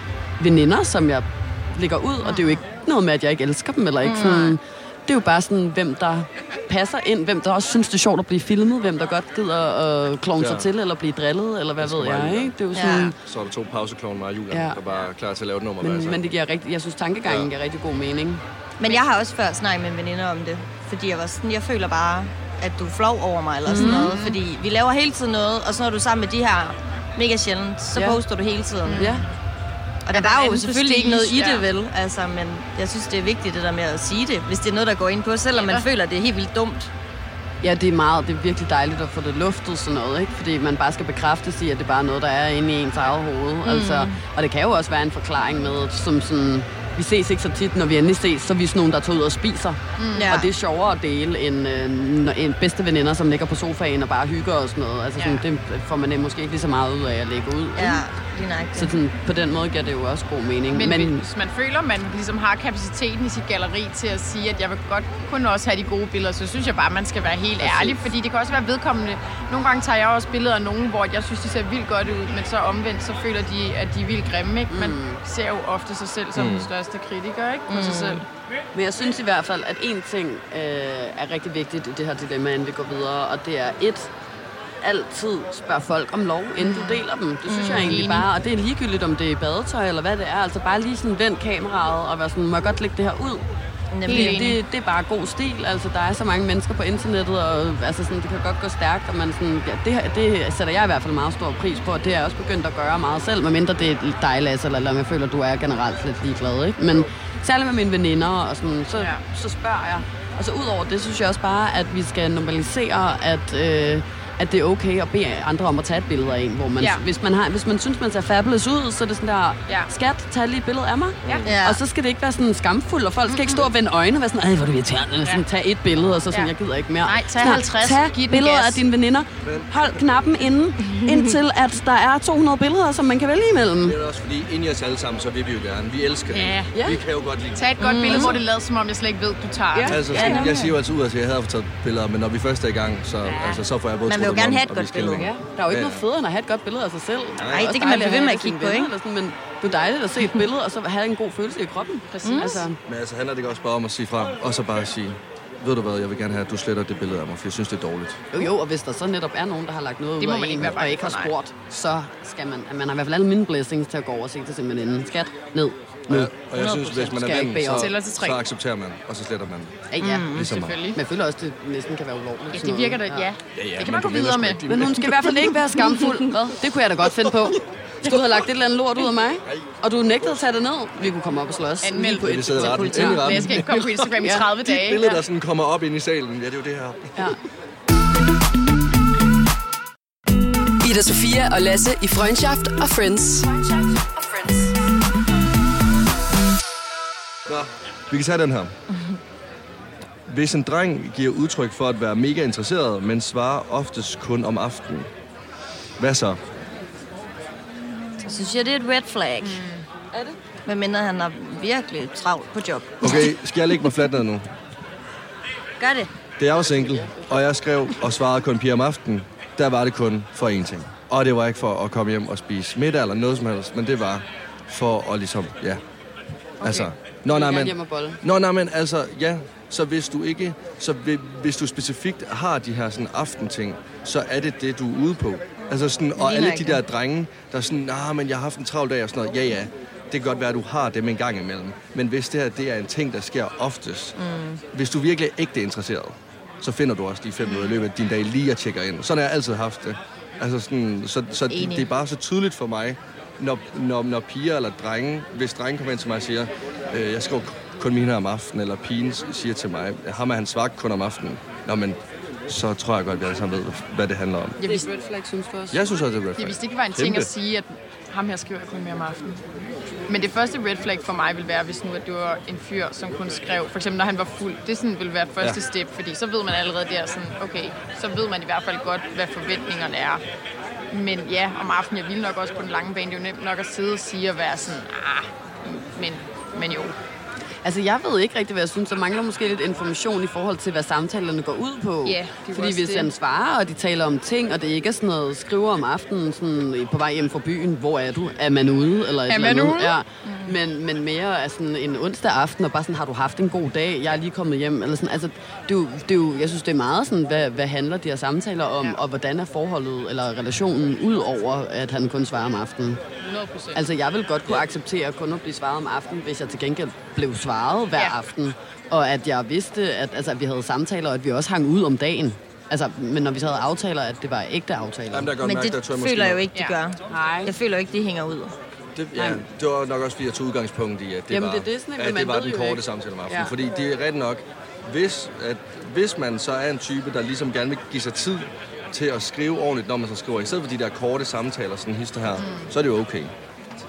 veninder, som jeg lægger ud, og det er jo ikke noget med, at jeg ikke elsker dem, eller ikke sådan... Det er jo bare sådan, hvem der passer ind, hvem der også synes, det er sjovt at blive filmet, hvem der godt gider at klovne Ja. sig til, eller blive drillet, eller hvad ved jeg, ikke? Det er jo Ja. sådan... Så er der to pauseklovne, mig og Julian, Ja. der er bare klar til at lave et nummer. Men, især. men det giver rigtig, jeg synes, tankegangen Ja. giver rigtig god mening. Men jeg har også før snakket med en veninde om det, fordi jeg var sådan, jeg føler bare, at du er flov over mig eller sådan noget, fordi vi laver hele tiden noget, og så når du er sammen med de her mega sjældent, så Ja. poster du hele tiden. Ja, Og der er var jo selvfølgelig ikke noget i det, vel? Altså, men jeg synes, det er vigtigt det der med at sige det, hvis det er noget, der går ind på, selvom man Ja. føler, det er helt vildt dumt. Ja, det er meget, det er virkelig dejligt at få det luftet sådan noget, ikke? Fordi man bare skal bekræftes i, at det bare er noget, der er inde i ens eget hoved. Mm. Altså, og det kan jo også være en forklaring med, som sådan, vi ses ikke så tit, når vi endelig ses, så er vi sådan nogen, der tager ud og spiser. Mm. Ja. Og det er sjovere at dele end øh, når- en bedste veninder, som ligger på sofaen og bare hygger og sådan noget. Altså, sådan, Ja. det får man måske ikke lige så meget ud af at lægge ud. Ja. Så sådan, på den måde giver det jo også god mening. Men, Men hvis man føler, man ligesom har kapaciteten i sit galleri til at sige, at jeg vil godt kun også have de gode billeder, så synes jeg bare, man skal være helt ærlig, fordi det kan også være vedkommende. Nogle gange tager jeg også billeder af nogen, hvor jeg synes, de ser vildt godt ud, men så omvendt, så føler de, at de er vildt grimme. Ikke? Man ser jo ofte sig selv som den største kritiker ikke? på sig selv. Men jeg synes i hvert fald, at én ting øh, er rigtig vigtigt i det her dilemma, inden vi går videre, og det er et, altid spørg folk om lov, inden du deler dem. Det synes jeg egentlig Enig. bare, og det er ligegyldigt, om det er badetøj eller hvad det er. Altså bare lige sådan vend kameraet og være sådan, må jeg godt lægge det her ud? Nemlig. Det, det, det er bare god stil. Altså, der er så mange mennesker på internettet, og altså, sådan, det kan godt gå stærkt. Og man sådan, ja, det, det sætter jeg i hvert fald meget stor pris på, og det er jeg også begyndt at gøre meget selv, medmindre det er dig, Lasse, eller, eller jeg føler, du er generelt lidt ligeglad. Ikke? Men særligt med mine veninder, og sådan, så, Ja. så spørger jeg. Og så udover det, synes jeg også bare, at vi skal normalisere, at... Øh, at det er okay at bede andre om at tage et billede af en, hvor man, Ja. ja. hvis, man har, hvis man synes, man ser fabulous ud, så er det sådan der, Ja. skat, tag lige et billede af mig. Ja. Ja. Og så skal det ikke være sådan skamfuldt, og folk skal ikke stå og vende øjne og være sådan, ej, hvor er du irriterende, eller sådan, tag et billede, og så sådan, Ja. jeg gider ikke mere. Nej, tag Sådan, 50, Tag giv den billeder gas. af dine veninder. Hold knappen inde, *laughs* indtil at der er 200 billeder, som man kan vælge imellem. Det er også fordi, ind i os alle sammen, så vil vi jo gerne. Vi elsker det. Ja. Ja. Vi kan jo godt lide Tag et godt billede, hvor det lader som om, jeg slet ikke ved, du tager Ja. Altså, Ja, sådan, jeg siger jo altid ud, at jeg havde taget billeder, men når vi først er i gang, så, altså, så får jeg både vil jo gerne have et godt billede. Ja, der er jo ikke noget federe end at have et godt billede af sig selv. Nej, også det kan man blive ved med at kigge på, ikke? Sådan, men det er dejligt at se et billede, og så have en god følelse i kroppen. Præcis. Altså, Men altså, handler det ikke også bare om at sige fra, og så bare sige, ved du hvad, jeg vil gerne have, at du sletter det billede af mig, for jeg synes, det er dårligt. jo, jo, og hvis der så netop er nogen, der har lagt noget Det ud må af man en, ikke og ikke har spurgt, så skal man, man har i hvert fald alle mine blessings til at gå over og sige til sin veninde, skat, ned, nu. Ja, og jeg synes, hvis man er ven, så, så accepterer man, og så sletter man. Ja, ja. Mm. Ligesom. Selvfølgelig. Men jeg føler også, det næsten kan være ulovligt. Ja, det virker da, ja. Ja, ja, Det kan man gå videre med. Men hun skal i hvert fald ikke være skamfuld. *laughs* Hvad? Det kunne jeg da godt finde på. Hvis du havde lagt et eller andet lort ud af mig, og du nægtede at tage det ned, vi kunne komme op og slås. Anmeld. På i til politiet. Men jeg skal ikke komme på Instagram i Ja. 30 De dage. billeder, der sådan kommer op ind i salen, ja, det er jo det her. Ja. Ida Sofia og Lasse i Freundschaft og Friends. Nå, vi kan tage den her. Hvis en dreng giver udtryk for at være mega interesseret, men svarer oftest kun om aftenen, hvad så? Så synes jeg, det er et red flag. Mm. Er det? Hvad mindre han er virkelig travlt på job. Okay, skal jeg lægge mig fladt ned nu? Gør det. Da jeg var single, og jeg skrev og svarede kun piger om aftenen, der var det kun for én ting. Og det var ikke for at komme hjem og spise middag eller noget som helst, men det var for at ligesom, ja. Okay. Altså, nå, nej, men, nå, nej, men altså, ja, så hvis du ikke, så vi- hvis du specifikt har de her sådan aftenting, så er det det, du er ude på. Altså sådan, og ligner alle de ikke der drenge, der er sådan, nah, men jeg har haft en travl dag og sådan noget, ja, ja, det kan godt være, at du har dem en gang imellem. Men hvis det her, det er en ting, der sker oftest, mm. hvis du virkelig er ægte interesseret, så finder du også de fem minutter i løbet af din dag lige at tjekke ind. Sådan har jeg altid haft det. Altså sådan, så så det, er bare så tydeligt for mig, når, når, når piger eller drenge, hvis drenge kommer ind til mig og siger, øh, jeg skriver kun mine om aftenen, eller pigen siger til mig, ham er han svagt kun om aftenen. Nå, men så tror jeg godt, at vi alle sammen ved, hvad det handler om. Jeg Det er et red flag, synes du også? Jeg synes også, det er red flag. vidste ikke, det var en ting Kæmpe. at sige, at ham her skriver jeg kun mere om aftenen. Men det første red flag for mig vil være, hvis nu at det var en fyr, som kun skrev, for eksempel når han var fuld. Det sådan vil være første Ja. step, fordi så ved man allerede der sådan, okay, så ved man i hvert fald godt, hvad forventningerne er. Men ja, om aftenen, jeg vil nok også på den lange bane, det er jo nemt nok at sidde og sige og være sådan, ah, men, men jo. Altså, jeg ved ikke rigtig, hvad jeg synes. Der mangler måske lidt information i forhold til, hvad samtalerne går ud på. Ja, det Fordi hvis det. han svarer, og de taler om ting, og det ikke er sådan noget, skriver om aftenen sådan, på vej hjem fra byen, hvor er du? Er man ude? Eller et Er eller man andet. ude? Ja. Men, men mere er sådan en onsdag aften, og bare sådan, har du haft en god dag? Jeg er lige kommet hjem. Eller sådan. Altså, det er jo, det er jo, jeg synes, det er meget sådan, hvad, hvad handler de her samtaler om, Ja. og hvordan er forholdet eller relationen, ud over at han kun svarer om aftenen. 100 procent. Altså, jeg vil godt kunne acceptere kun at blive svaret om aftenen, hvis jeg til gengæld blev svaret hver Ja. aften. Og at jeg vidste, at, altså, at vi havde samtaler, og at vi også hang ud om dagen. Altså, men når vi så havde aftaler, at det var ægte aftaler. Jamen, der godt Men mærke, der det måske føler jeg jo ikke, de gør. Nej. Jeg føler jo ikke, de hænger ud. Det, ja, det var nok også, fordi jeg tog udgangspunkt i, at det Jamen, var, det er det sådan, at Men det var den korte ikke. samtale om aftenen. Ja. Fordi det er ret nok, hvis, at, hvis man så er en type, der ligesom gerne vil give sig tid til at skrive ordentligt, når man så skriver, i stedet for de der korte samtaler, sådan hister her, mm. så er det jo okay.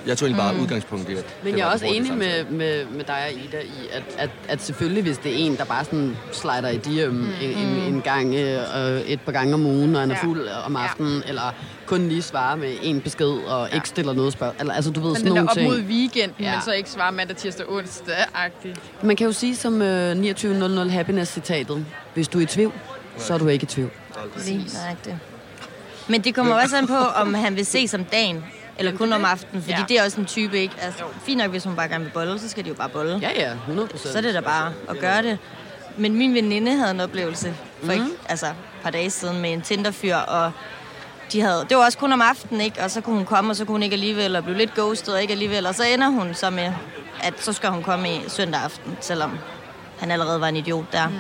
Jeg tog egentlig bare mm. udgangspunkt i, at Men jeg er også enig med, med, med dig og Ida i, at, at, at selvfølgelig, hvis det er en, der bare sådan slider i diem mm. en, en, en gang, øh, et par gange om ugen, og han er Ja. fuld om aftenen, ja. eller kun lige svarer med en besked, og ja. ikke stiller noget spørgsmål. Eller, altså, du ved, Men sådan den der nogle op ting. mod weekenden, Ja. men så ikke svarer mandag, tirsdag, onsdag-agtigt. Man kan jo sige som øh, 2900 Happiness-citatet, hvis du er i tvivl, så er du ikke i tvivl. Lige nøjagtigt. Men det kommer også an på, om han vil ses om dagen, eller kun om aftenen, fordi Ja. det er også en type, ikke? Altså, fint nok, hvis hun bare gerne vil bolle, så skal de jo bare bolle. Ja, ja, 100 procent. Så er det da bare at gøre det. Men min veninde havde en oplevelse for ikke, altså, et par dage siden med en Tinder-fyr, og de havde, det var også kun om aftenen, ikke? Og så kunne hun komme, og så kunne hun ikke alligevel, og blive lidt ghostet, og ikke alligevel. Og så ender hun så med, at så skal hun komme i søndag aften, selvom han allerede var en idiot der. Mm.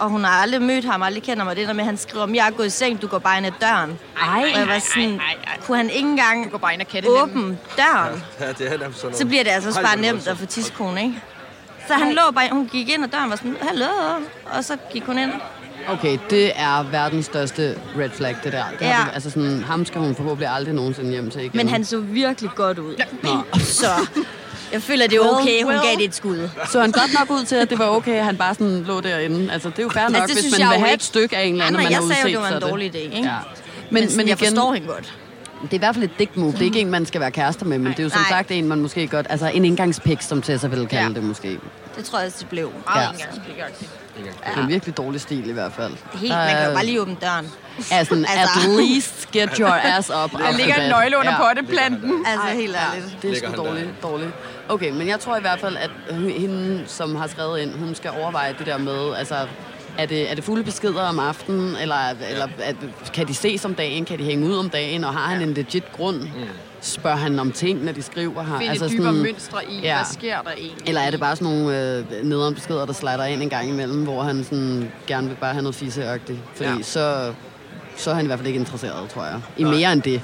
Og hun har aldrig mødt ham, aldrig kender mig. Det der med, at han skriver, om jeg er gået i seng, du går bare ind ad døren. Ej, og jeg var sådan, ej, ej, ej. kunne han ikke engang Du går bare ind og åbne døren? Ja, det er nærmest sådan noget. Så bliver det altså også bare nemt at få tidskone, ikke? Så han lå bare, hun gik ind ad døren og var sådan, hallo, og så gik hun ind. Okay, det er verdens største red flag, det der. Det Ja. har du, altså sådan, ham skal hun forhåbentlig aldrig nogensinde hjem til igen. Men han så virkelig godt ud. Nå. Så *laughs* jeg føler, det er okay, hun well. gav det et skud. Så han godt nok ud til, at det var okay, at han bare sådan lå derinde. Altså, det er jo fair nok, det hvis man jeg vil have ikke. et stykke af en eller anden, Nej, man jeg har sagde jo, udset, det var en dårlig idé, ikke? Ja. Men, Men, men jeg igen, forstår hende godt. det er i hvert fald et dick move. Det er ikke en, man skal være kærester med, men det er jo som Nej. sagt en, man måske godt... Altså en indgangspik, som Tessa ville kalde Ja. det måske. Det tror jeg, også, det blev. Meget Ja. indgangspligagtigt. Det er en virkelig dårlig stil i hvert fald. Helt, man kan er- jo bare lige åbne døren. er sådan, Altså. at least get your ass up. *laughs* Der ligger en nøgle under ja. potteplanten. Altså, helt Ja, ærligt. det er sgu dårligt, dårligt. Okay, men jeg tror i hvert fald, at hende, som har skrevet ind, hun skal overveje det der med, altså, er det, er det fulde beskeder om aftenen, eller, eller at, kan de ses om dagen, kan de hænge ud om dagen, og har han en legit grund? Spørger han om ting, når de skriver her? Finde altså dybere mønstre i, Ja. hvad sker der egentlig? Eller er det bare sådan nogle øh, nederen beskeder, der slider ind en gang imellem, hvor han sådan gerne vil bare have noget fiseagtigt? Fordi Ja. ja. så, så er han i hvert fald ikke interesseret, tror jeg. I mere end det.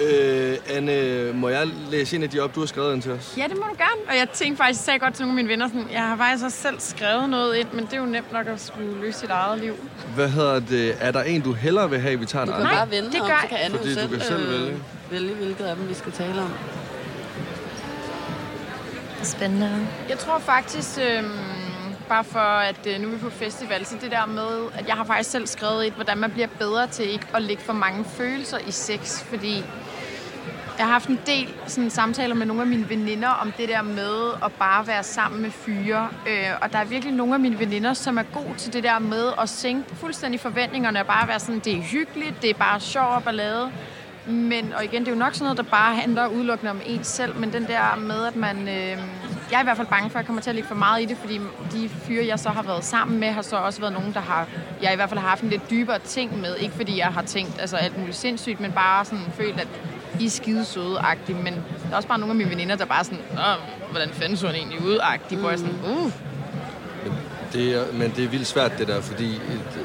Øh, Anne, må jeg læse en af de op, du har skrevet ind til os? Ja, det må du gerne. Og jeg tænkte faktisk, jeg sagde godt til nogle af mine venner, sådan, jeg har faktisk også selv skrevet noget ind, men det er jo nemt nok at skulle løse sit eget liv. Hvad hedder det? Er der en, du hellere vil have, vi tager en Du kan anden? bare vende det om, gør så kan Anne Fordi jo du selv, kan selv øh, vælge. vælge, hvilket af dem vi skal tale om. Spændende. Jeg tror faktisk, øhm, bare for at øh, nu er vi på festival, så det der med, at jeg har faktisk selv skrevet et, hvordan man bliver bedre til ikke at lægge for mange følelser i sex, fordi jeg har haft en del sådan, samtaler med nogle af mine veninder om det der med at bare være sammen med fyre. Øh, og der er virkelig nogle af mine veninder, som er gode til det der med at sænke fuldstændig forventningerne og bare være sådan, det er hyggeligt, det er bare sjov og ballade. Men, og igen, det er jo nok sådan noget, der bare handler udelukkende om en selv, men den der med, at man... Øh, jeg er i hvert fald bange for, at jeg kommer til at ligge for meget i det, fordi de fyre, jeg så har været sammen med, har så også været nogen, der har... Jeg i hvert fald har haft en lidt dybere ting med. Ikke fordi jeg har tænkt altså, alt muligt sindssygt, men bare sådan følt, at i er skide søde -agtige. Men der er også bare nogle af mine veninder, der bare sådan, Nå, hvordan fanden så han egentlig ud hvor jeg sådan, uh, Det er, men det er vildt svært, det der, fordi et, øh,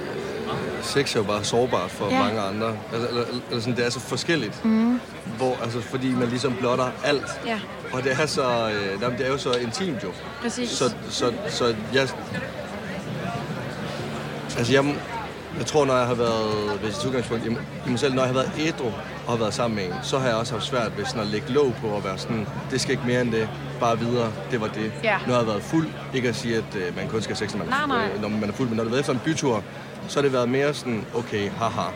sex er jo bare sårbart for Ja. mange andre. Altså, eller, eller sådan, det er så forskelligt. Mm. Hvor, altså, fordi man ligesom blotter alt. ja, Og det er så, øh, jamen, det er jo så intimt jo. præcis. Så, så, så jeg... Altså, jeg, jeg tror, når jeg har været, hvis jeg udgangspunkt i, i mig selv, når jeg har været ædru og har været sammen med en, så har jeg også haft svært ved sådan at lægge låg på og være sådan, det skal ikke mere end det, bare videre, det var det. Ja. Jeg har været fuld, ikke at sige, at øh, man kun skal have sex, når man, Nej, nej. Øh, når man er fuld, men når du har været efter en bytur, så har det været mere sådan, okay, haha,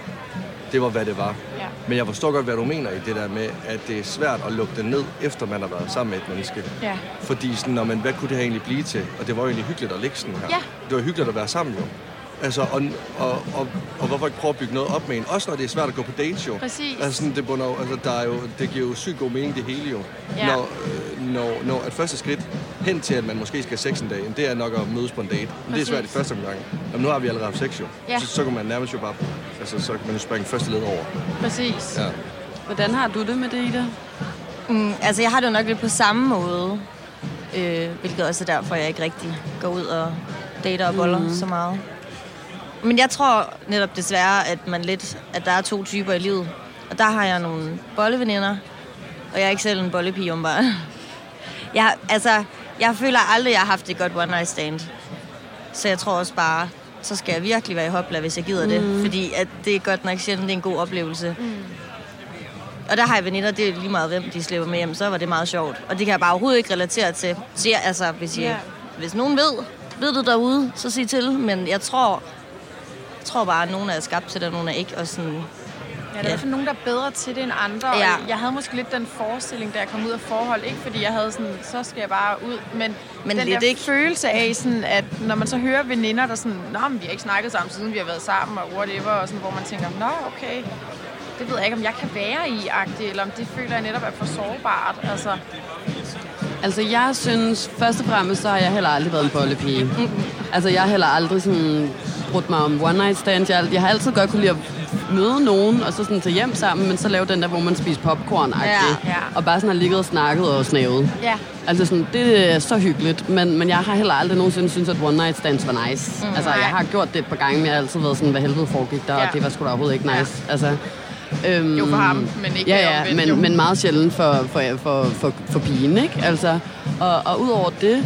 det var, hvad det var. Ja. Men jeg forstår godt, hvad du mener i det der med, at det er svært at lukke det ned, efter man har været sammen med et menneske. Ja. Fordi sådan, når man, hvad kunne det her egentlig blive til? Og det var jo egentlig hyggeligt at ligge sådan her. Ja. Det var hyggeligt at være sammen jo. Altså, og, og, og, og hvorfor ikke prøve at bygge noget op med en? Også når det er svært at gå på dates jo. Præcis. Altså, sådan, det, bunder, altså, der er jo, det giver jo sygt god mening det hele jo. Ja. Når, øh, når, når at første skridt hen til, at man måske skal have sex en dag, det er nok at mødes på en date. Men det er svært i første omgang. Jamen, nu har vi allerede haft sex jo. Ja. Så, så kan man nærmest jo bare, altså, så kan man jo springe første led over. Præcis. Ja. Hvordan har du det med det, Ida? Mm, altså, jeg har det jo nok lidt på samme måde. Øh, hvilket også er derfor, jeg ikke rigtig går ud og dater og boller mm. så meget. Men jeg tror netop desværre, at man lidt, at der er to typer i livet. Og der har jeg nogle bolleveninder, og jeg er ikke selv en bollepige, om bare. *laughs* Jeg, altså, Jeg føler aldrig, jeg har haft et godt one night stand. Så jeg tror også bare, så skal jeg virkelig være i hopla, hvis jeg gider mm. det. Fordi at det er godt nok sjældent, det er en god oplevelse. Mm. Og der har jeg veninder, det er lige meget, hvem de slipper med hjem, så var det meget sjovt. Og det kan jeg bare overhovedet ikke relatere til. Så jeg, altså, hvis, I, Ja. hvis nogen ved, ved det derude, så sig til. Men jeg tror, jeg tror bare, at nogen er skabt til det, og nogen er ikke. Og sådan, Ja, der er i hvert fald nogen, der er bedre til det end andre. Ja. Og jeg havde måske lidt den forestilling, da jeg kom ud af forhold. Ikke fordi jeg havde sådan, så skal jeg bare ud. Men, Men den lidt der ikke. følelse af, sådan, at når man så hører veninder, der sådan, Nå, men vi har ikke snakket sammen, siden vi har været sammen, og whatever, og sådan, hvor man tænker, Nå, okay, det ved jeg ikke, om jeg kan være i, agtigt, eller om det føler jeg netop er for sårbart. Altså, Altså, jeg synes, først og fremmest, så har jeg heller aldrig været en bollepige. Mm-hmm. Altså, jeg har heller aldrig sådan brudt mig om one night stand. Jeg, jeg har altid godt kunne lide at møde nogen, og så sådan tage hjem sammen, men så lave den der, hvor man spiser popcorn Ja, ja. og bare sådan har ligget og snakket og snavet. ja. Altså sådan, det er så hyggeligt, men, men jeg har heller aldrig nogensinde synes at one night stands var nice. Mm, altså, nej. jeg har gjort det et par gange, men jeg har altid været sådan, hvad helvede foregik der, ja. Ja. og det var sgu da overhovedet ikke nice. Altså, øhm, Jo, for ham, men ikke Ja, ja, omvendt, jo. men, men meget sjældent for, for, for, for, for pigen, ikke? Altså, og, og udover det,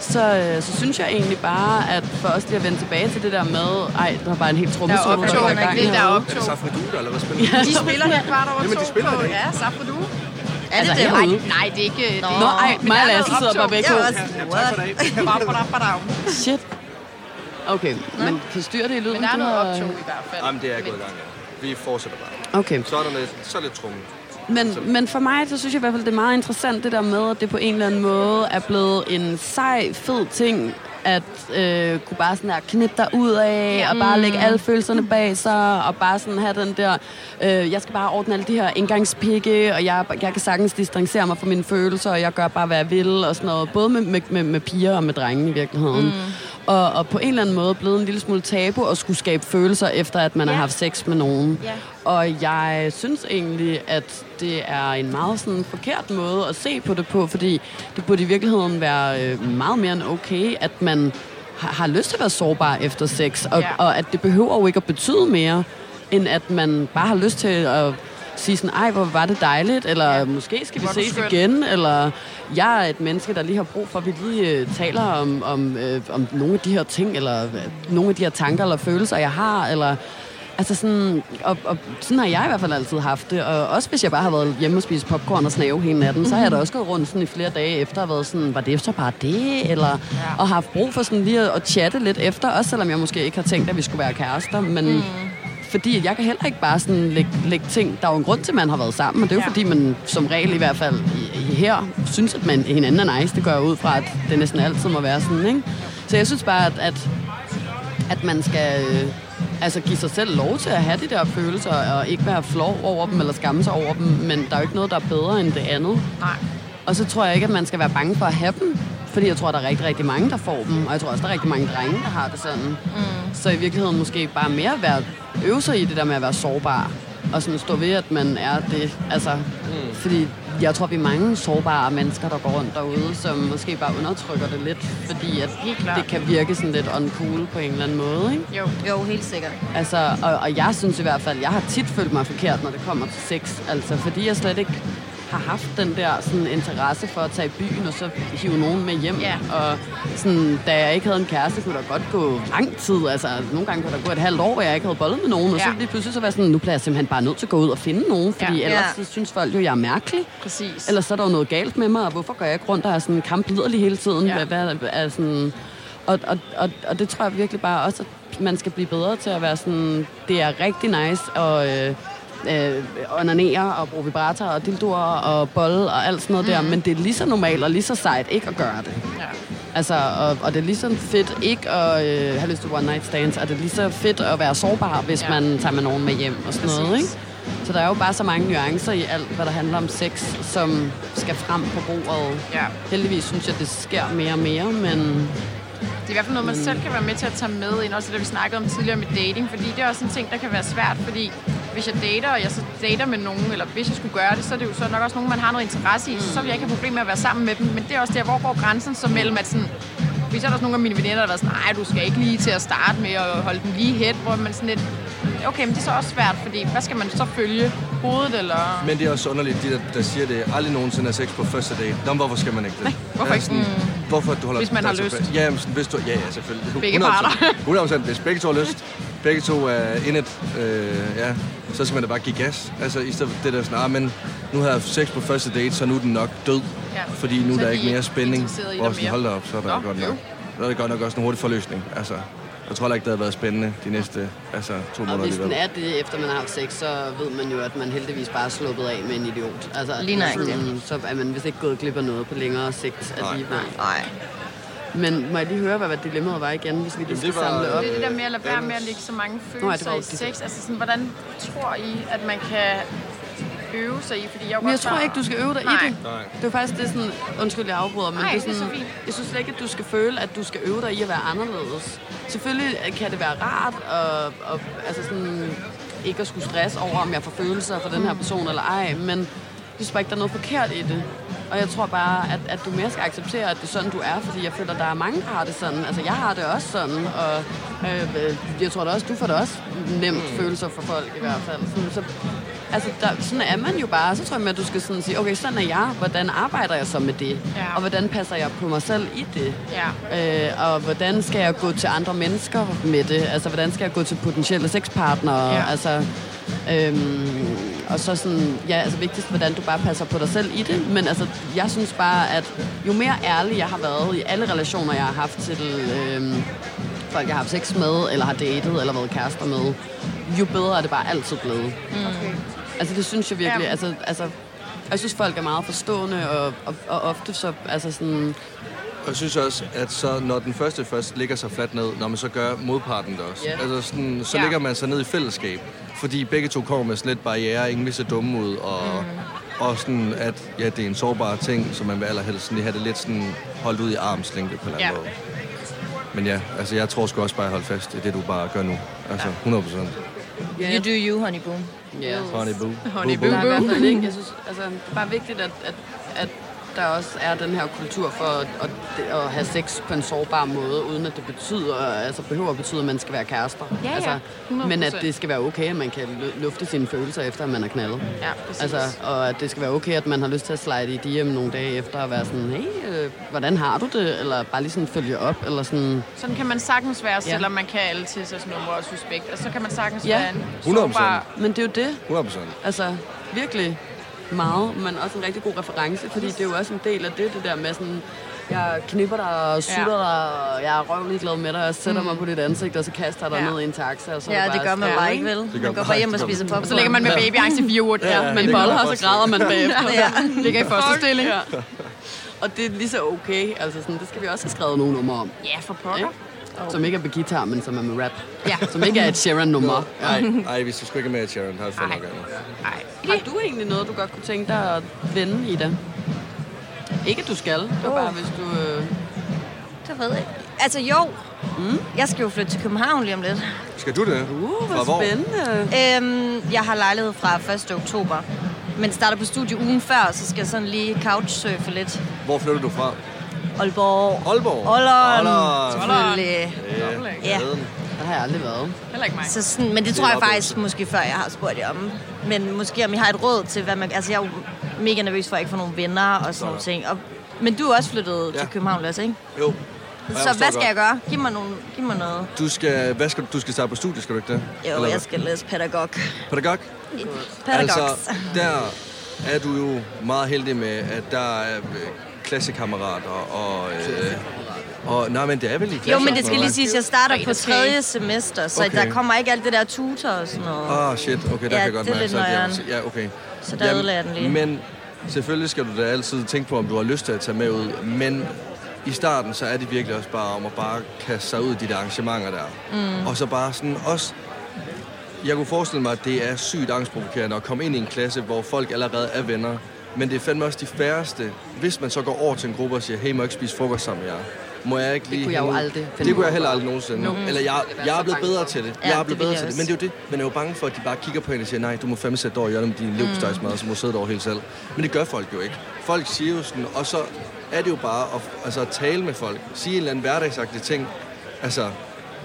så, øh, så synes jeg egentlig bare, at for os lige at vende tilbage til det der med, ej, der var bare en helt Der er trommesolo, optog, går i ikke? gang Det der er. Er det optog. Safra Duda, eller hvad spiller de? De spiller her kvart over Jamen, de to spiller på, det. ja, Safra du. er Altså, det det? herude. Nej, nej, det er ikke... Det Nå. Nå, ej, mig der og er Lasse sidder bare begge to. what? Bada, bada, bada. Shit. Okay, men forstyrrer det i lyden? Men der er du noget har- optog i hvert fald. Jamen, det er gået i gang, ja. Vi fortsætter bare. Okay. Så er der lidt, så lidt trummen. Men, men for mig, så synes jeg i hvert fald, det er meget interessant det der med, at det på en eller anden måde er blevet en sej, fed ting, at øh, kunne bare sådan her knippe dig ud af, ja. og bare lægge alle følelserne bag sig, og bare sådan have den der, øh, jeg skal bare ordne alle de her indgangspikke, og jeg, jeg kan sagtens distancere mig fra mine følelser, og jeg gør bare, hvad jeg vil, og sådan noget, både med, med, med, med piger og med drenge i virkeligheden. Mm. Og, og på en eller anden måde blevet en lille smule tabu at skulle skabe følelser, efter at man ja. Har haft sex med nogen. Ja. Og jeg synes egentlig, at det er en meget sådan forkert måde at se på det på, fordi det burde i virkeligheden være øh, meget mere end okay, at man har, har lyst til at være sårbar efter sex, og, Ja. og at det behøver jo ikke at betyde mere, end at man bare har lyst til at sige sådan, ej, hvor var det dejligt, eller ja. måske skal vi ses skøn. igen, eller jeg er et menneske, der lige har brug for, at vi lige øh, taler om, om, øh, om nogle af de her ting, eller øh, nogle af de her tanker eller følelser, jeg har, eller Altså sådan, og, og sådan har jeg i hvert fald altid haft det. Og også hvis jeg bare har været hjemme og spist popcorn og snave hele natten, så har jeg da også gået rundt sådan i flere dage efter og været sådan, var det så bare det? Eller, ja. Og haft brug for sådan lige at, at chatte lidt efter, også selvom jeg måske ikke har tænkt, at vi skulle være kærester. Men mm. Fordi jeg kan heller ikke bare sådan lægge, lægge ting. Der er jo en grund til, at man har været sammen, og det er jo Ja. fordi, man som regel i hvert fald i, i her synes, at man hinanden er nice. Det gør jeg ud fra, at det næsten altid må være sådan, ikke? Så jeg synes bare, at, at at man skal øh, altså give sig selv lov til at have de der følelser, og ikke være flov over dem, eller skamme sig over dem, men der er jo ikke noget, der er bedre end det andet. Nej. Og så tror jeg ikke, at man skal være bange for at have dem, fordi jeg tror, der er rigtig, rigtig mange, der får dem, og jeg tror også, der er rigtig mange drenge, der har det sådan. Mm. Så i virkeligheden måske bare mere være, øve sig i det der med at være sårbar, og sådan stå ved, at man er det. Altså, mm. fordi jeg tror, vi er mange sårbare mennesker, der går rundt derude, som måske bare undertrykker det lidt, fordi at det kan virke sådan lidt uncool på en eller anden måde, ikke? Jo. Jo, helt sikkert. Altså, og, og jeg synes i hvert fald, jeg har tit følt mig forkert, når det kommer til sex. Altså, fordi jeg slet ikke har haft den der sådan, interesse for at tage i byen og så hive nogen med hjem. Ja. Og sådan, da jeg ikke havde en kæreste, kunne der godt gå lang tid. Altså, nogle gange kunne der gå et halvt år, hvor jeg ikke havde bollet med nogen. Og så Ja. lige pludselig så var jeg sådan, nu bliver jeg simpelthen bare nødt til at gå ud og finde nogen, fordi Ja. ellers Ja. så synes folk jo, jeg er mærkelig. Præcis. Ellers så er der jo noget galt med mig, og hvorfor går jeg ikke rundt og er sådan kampliderlig hele tiden? Ja. Hvad, hvad, er sådan, og, og, og, og det tror jeg virkelig bare også, at man skal blive bedre til at være sådan, det er rigtig nice at øh, øh, onanere og bruge vibrator og dildoer og bolle og alt sådan noget mm. der, men det er lige så normalt og lige så sejt ikke at gøre det. Ja. Altså, og, og det er lige så fedt ikke at øh, have lyst til one night stands, og det er lige så fedt at være sårbar, hvis Ja. man tager med nogen med hjem og sådan noget, ikke? Præcis. Så der er jo bare så mange nuancer i alt, hvad der handler om sex, som skal frem på bordet. Ja. Heldigvis synes jeg, det sker mere og mere, men Det er i hvert fald noget, man selv kan være med til at tage med ind, også det, vi snakkede om tidligere med dating, fordi det er også en ting, der kan være svært, fordi hvis jeg dater, og jeg så dater med nogen, eller hvis jeg skulle gøre det, så er det jo så nok også nogen, man har noget interesse i, mm. så vil jeg ikke have problemer med at være sammen med dem, men det er også der, hvor går grænsen så mellem, at sådan, hvis er der også nogle af mine veninder, der har været sådan, nej, du skal ikke lige til at starte med at holde den lige hæt, hvor man sådan lidt, okay, men det er så også svært, fordi hvad skal man så følge? Hovedet, eller... Men det er også underligt, de der, der siger det, aldrig nogensinde er sex på første date. Nå, hvorfor skal man ikke det? hvorfor Ja, ikke? sådan, hvorfor du holder Hvis man har lyst. Ja, jamen, sådan, hvis du, ja, ja, selvfølgelig. Begge 100%. parter. 100%. Hvis begge to har lyst, begge to er indet, øh, ja, så skal man da bare give gas. Altså, i stedet for det der sådan, ah, men nu har jeg sex på første date, så nu er den nok død. Ja. Fordi nu Så er der de ikke er mere spænding. dig sådan, hold da op, så er der Nå, godt nok. Så er det godt nok også en hurtig forløsning. Altså, jeg tror ikke, det havde været spændende de næste altså, to Og måneder hvis den er det, efter man har haft sex, så ved man jo, at man heldigvis bare er sluppet af med en idiot. Altså, Lige nøjagtigt. sådan, så er man vist ikke gået glip af noget på længere sigt Nej. alligevel. Nej. Men må jeg lige høre, hvad, hvad dilemmaet var igen, hvis vi lige skal det var- samle op? Det er det der med at lade være med at lægge så mange det følelser var i det. sex. Altså sådan, hvordan tror I, at man kan øve sig i? Fordi jeg, er Men jeg tror ikke, du skal øve dig Nej. i det. Nej. Det er faktisk det er sådan, undskyld, jeg afbryder, men Nej, det er det er sådan, så fint. jeg synes slet ikke, at du skal føle, at du skal øve dig i at være anderledes. Selvfølgelig kan det være rart at, at altså sådan, ikke at skulle stresse over, om jeg får følelser for den her person eller ej, men jeg synes bare ikke, der er noget forkert i det. Og jeg tror bare, at, at du mere skal acceptere, at det er sådan, du er, fordi jeg føler, at der er mange, der har det sådan. Altså, jeg har det også sådan, og øh, jeg tror da også, du får da også nemt følelser for folk i hvert fald. Sådan, så, altså, der, sådan er man jo bare. Så tror jeg, mere, at du skal sådan sige, okay, sådan er jeg. Hvordan arbejder jeg så med det? Ja. Og hvordan passer jeg på mig selv i det? Ja. Øh, og hvordan skal jeg gå til andre mennesker med det? Altså, hvordan skal jeg gå til potentielle sexpartnere? Ja. Altså, øhm, og så sådan, ja, altså vigtigst, hvordan du bare passer på dig selv i det. Men altså, jeg synes bare, at jo mere ærlig jeg har været i alle relationer, jeg har haft til øhm, folk, jeg har haft sex med, eller har datet, eller været kærester med, jo bedre er det bare altid blevet. Okay. Altså, det synes jeg virkelig. Ja. Altså, altså, jeg synes, folk er meget forstående, og, og, og ofte så, altså sådan, Og jeg synes også, at så, når den første først ligger sig fladt ned, når man så gør modparten det også. Ja. Altså sådan, så Ja. ligger man sig ned i fællesskab. Fordi begge to kommer med lidt barriere, ingen vil se dumme ud, og, mm. og sådan, at ja, det er en sårbar ting, så man vil allerhelst sådan, lige have det lidt sådan holdt ud i armslængde på en eller anden Ja. måde. Men ja, altså jeg tror sgu også bare, at holde fast i det, du bare gør nu. Altså 100 procent. ja, You do you, honey boo. ja. Honey boo. Honey Boo, boo. Er i hvert fald ikke, jeg synes, altså, det er bare vigtigt, at, at, at der også er den her kultur for at, at, at have sex på en sårbar måde, uden at det betyder, altså behøver at betyde, at man skal være kærester. Ja, ja. altså, 100%. men at det skal være okay, at man kan lu- lufte sine følelser efter, at man er knaldet. Ja, præcis. Altså, og at det skal være okay, at man har lyst til at slide i DM nogle dage efter og være sådan, hey, øh, hvordan har du det? Eller bare lige sådan følge op, eller sådan, Sådan kan man sagtens være, Ja. selvom man kan alle til sig nummer og suspekt. Og så kan man sagtens Ja. være en 100%. sårbar... men det er jo det, 100 procent. Altså, virkelig meget, men også en rigtig god reference, fordi det er jo også en del af det, det der med sådan, jeg knipper dig og sutter Ja. dig, og jeg er røvlig glad med dig, og sætter mig på dit ansigt, og så kaster jeg dig Ja. ned i en taxa, og så Ja, det det bare gør man bare ikke? vel? Man man går bare hjem og spiser popcorn. Og så ligger man med babyangst i fire uger. Ja, Ja, det men kan boller, man og så græder man bagefter. Ja. Ligger i første stilling. Ja. Og det er lige så okay, altså sådan, det skal vi også have skrevet nogle numre om. Ja, for pokker. Ikke? Som ikke er på guitar, men som er med rap. Ja. *laughs* Som ikke er et Sharon-nummer. Nej, nej, vi skal sgu ikke med at Sharon. Har Ej. nok. Nej. Har du egentlig noget, du godt kunne tænke dig at vende i det? Ikke at du skal, det var bare hvis du... Øh... Det ved jeg ikke. Altså jo, mm. jeg skal jo flytte til København lige om lidt. Skal du det? Uh, Fra hvor hvor? spændende. Øhm, jeg har lejlighed fra 1. oktober, men starter på studie ugen før, så skal jeg sådan lige couchsurfe lidt. Hvor flytter du fra? Aalborg. Aalborg? Olleren. Selvfølgelig. Ja, Ja. Der har jeg aldrig været. Heller ikke mig. Så sådan, men det tror jeg faktisk måske før, jeg har spurgt jer om. Men måske om I har et råd til, hvad man... Altså, jeg er jo mega nervøs for at ikke få nogle venner og sådan nogle ting. Og, men du er også flyttet Ja. til København, Lasse, ikke? Jo. Så hvad skal jeg gøre? Giv mig, nogle, giv mig noget. Du skal, hvad skal, du skal starte på studie, skal du ikke det? Jo, Eller jeg skal læse pædagog. Pædagog? Pædagogs. Altså, der er du jo meget heldig med, at der er klassekammerater og... Øh, og nej, men det er vel i klasse. Jo, men det skal lige siges, jeg starter på tredje semester, så Okay. der kommer ikke alt det der tutor og sådan noget. Ah, shit. Okay, der Ja, kan jeg godt det er mærke. lidt. Ja, okay. Så der ødelagde jeg den lige. Men selvfølgelig skal du da altid tænke på, om du har lyst til at tage med ud. Men i starten, så er det virkelig også bare om at bare kaste sig ud i de der arrangementer der. Mm. Og så bare sådan også... Jeg kunne forestille mig, at det er sygt angstprovokerende at komme ind i en klasse, hvor folk allerede er venner. Men det er fandme også de færreste. Hvis man så går over til en gruppe og siger, hey, må jeg ikke spise frokost sammen med jer? Må jeg ikke lige kunne jeg jo hænge ud?" aldrig finde Det kunne jeg heller aldrig nogensinde. No. Eller jeg, Det jeg er blevet bedre til det. Ja, Jeg er det blevet bedre til det. Men det er jo det. Man er jo bange for, at de bare kigger på en og siger, nej, du må fandme sætte dig over hjørnet med din leverpostejsmad, så må du sidde derovre helt selv. Men det gør folk jo ikke. Folk siger jo sådan, og så er det jo bare at, altså, at tale med folk. Sige en eller anden hverdagsagtig ting. Altså,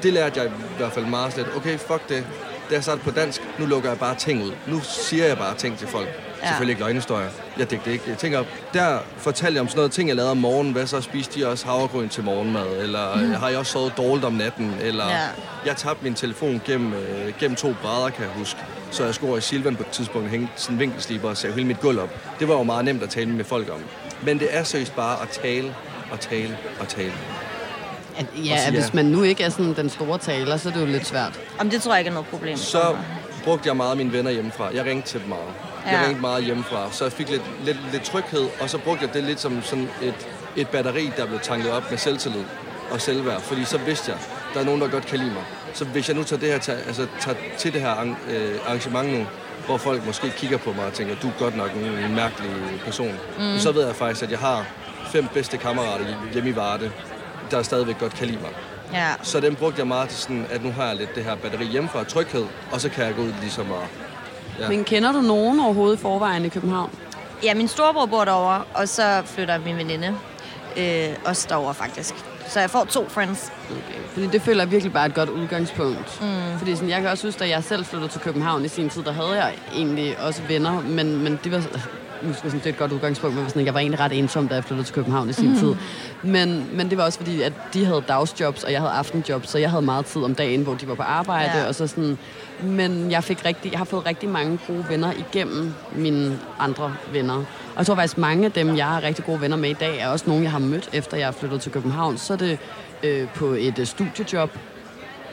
det lærte jeg i hvert fald meget slet. Okay, fuck det. Da jeg startede på dansk, nu lukker jeg bare ting ud. Nu siger jeg bare ting til folk. Ja. Selvfølgelig ikke løgnhistorier. Jeg digter ikke. Jeg tænker, der fortalte jeg om sådan noget ting, jeg lavede om morgenen. Hvad så spiste de også havregryn til morgenmad? Eller mm. har jeg også sovet dårligt om natten? Eller Ja. jeg tabte min telefon gennem, øh, gennem to brædder, kan jeg huske. Så jeg skulle i Silvan på et tidspunkt hænge sådan en vinkelsliber og save hele mit gulv op. Det var jo meget nemt at tale med folk om. Men det er seriøst bare at tale og tale og tale. At, Og ja, sige at hvis man nu ikke er sådan den store taler, så er det jo lidt svært. Om det tror jeg ikke er noget problem. Så brugte jeg meget mine venner hjemmefra. Jeg ringte til dem meget. Jeg Ja. ringte meget hjemmefra, så jeg fik lidt, lidt, lidt tryghed, og så brugte jeg det lidt som sådan et, et batteri, der blev tanket op med selvtillid og selvværd. Fordi så vidste jeg, der er nogen, der godt kan lide mig. Så hvis jeg nu tager, det her, til, altså, tager til det her øh, arrangement nu, hvor folk måske kigger på mig og tænker, du er godt nok en, en mærkelig person, mm. så ved jeg faktisk, at jeg har fem bedste kammerater hjemme i Varde, der stadigvæk godt kan lide mig. Ja. Så den brugte jeg meget til sådan, at nu har jeg lidt det her batteri hjemmefra, tryghed, og så kan jeg gå ud ligesom og... Ja. Men kender du nogen overhovedet i forvejen i København? ja, min storebror bor derovre, og så flytter min veninde øh, også derover faktisk. Så jeg får to friends. Okay. Fordi det føler jeg virkelig bare et godt udgangspunkt. Mm. Fordi sådan, jeg kan også huske, da jeg selv flyttede til København i sin tid, der havde jeg egentlig også venner, men, men det var nu sige, det er et godt udgangspunkt, men sådan, jeg var egentlig ret ensom, da jeg flyttede til København i sin mm. tid. Men, men det var også fordi, at de havde dagsjobs, og jeg havde aftenjobs, så jeg havde meget tid om dagen, hvor de var på arbejde. Ja. Og så sådan, men jeg, fik rigtig, jeg har fået rigtig mange gode venner igennem mine andre venner. Og jeg tror faktisk, mange af dem, jeg har rigtig gode venner med i dag, er også nogen, jeg har mødt, efter jeg er flyttet til København. Så er det øh, på et øh, studiejob,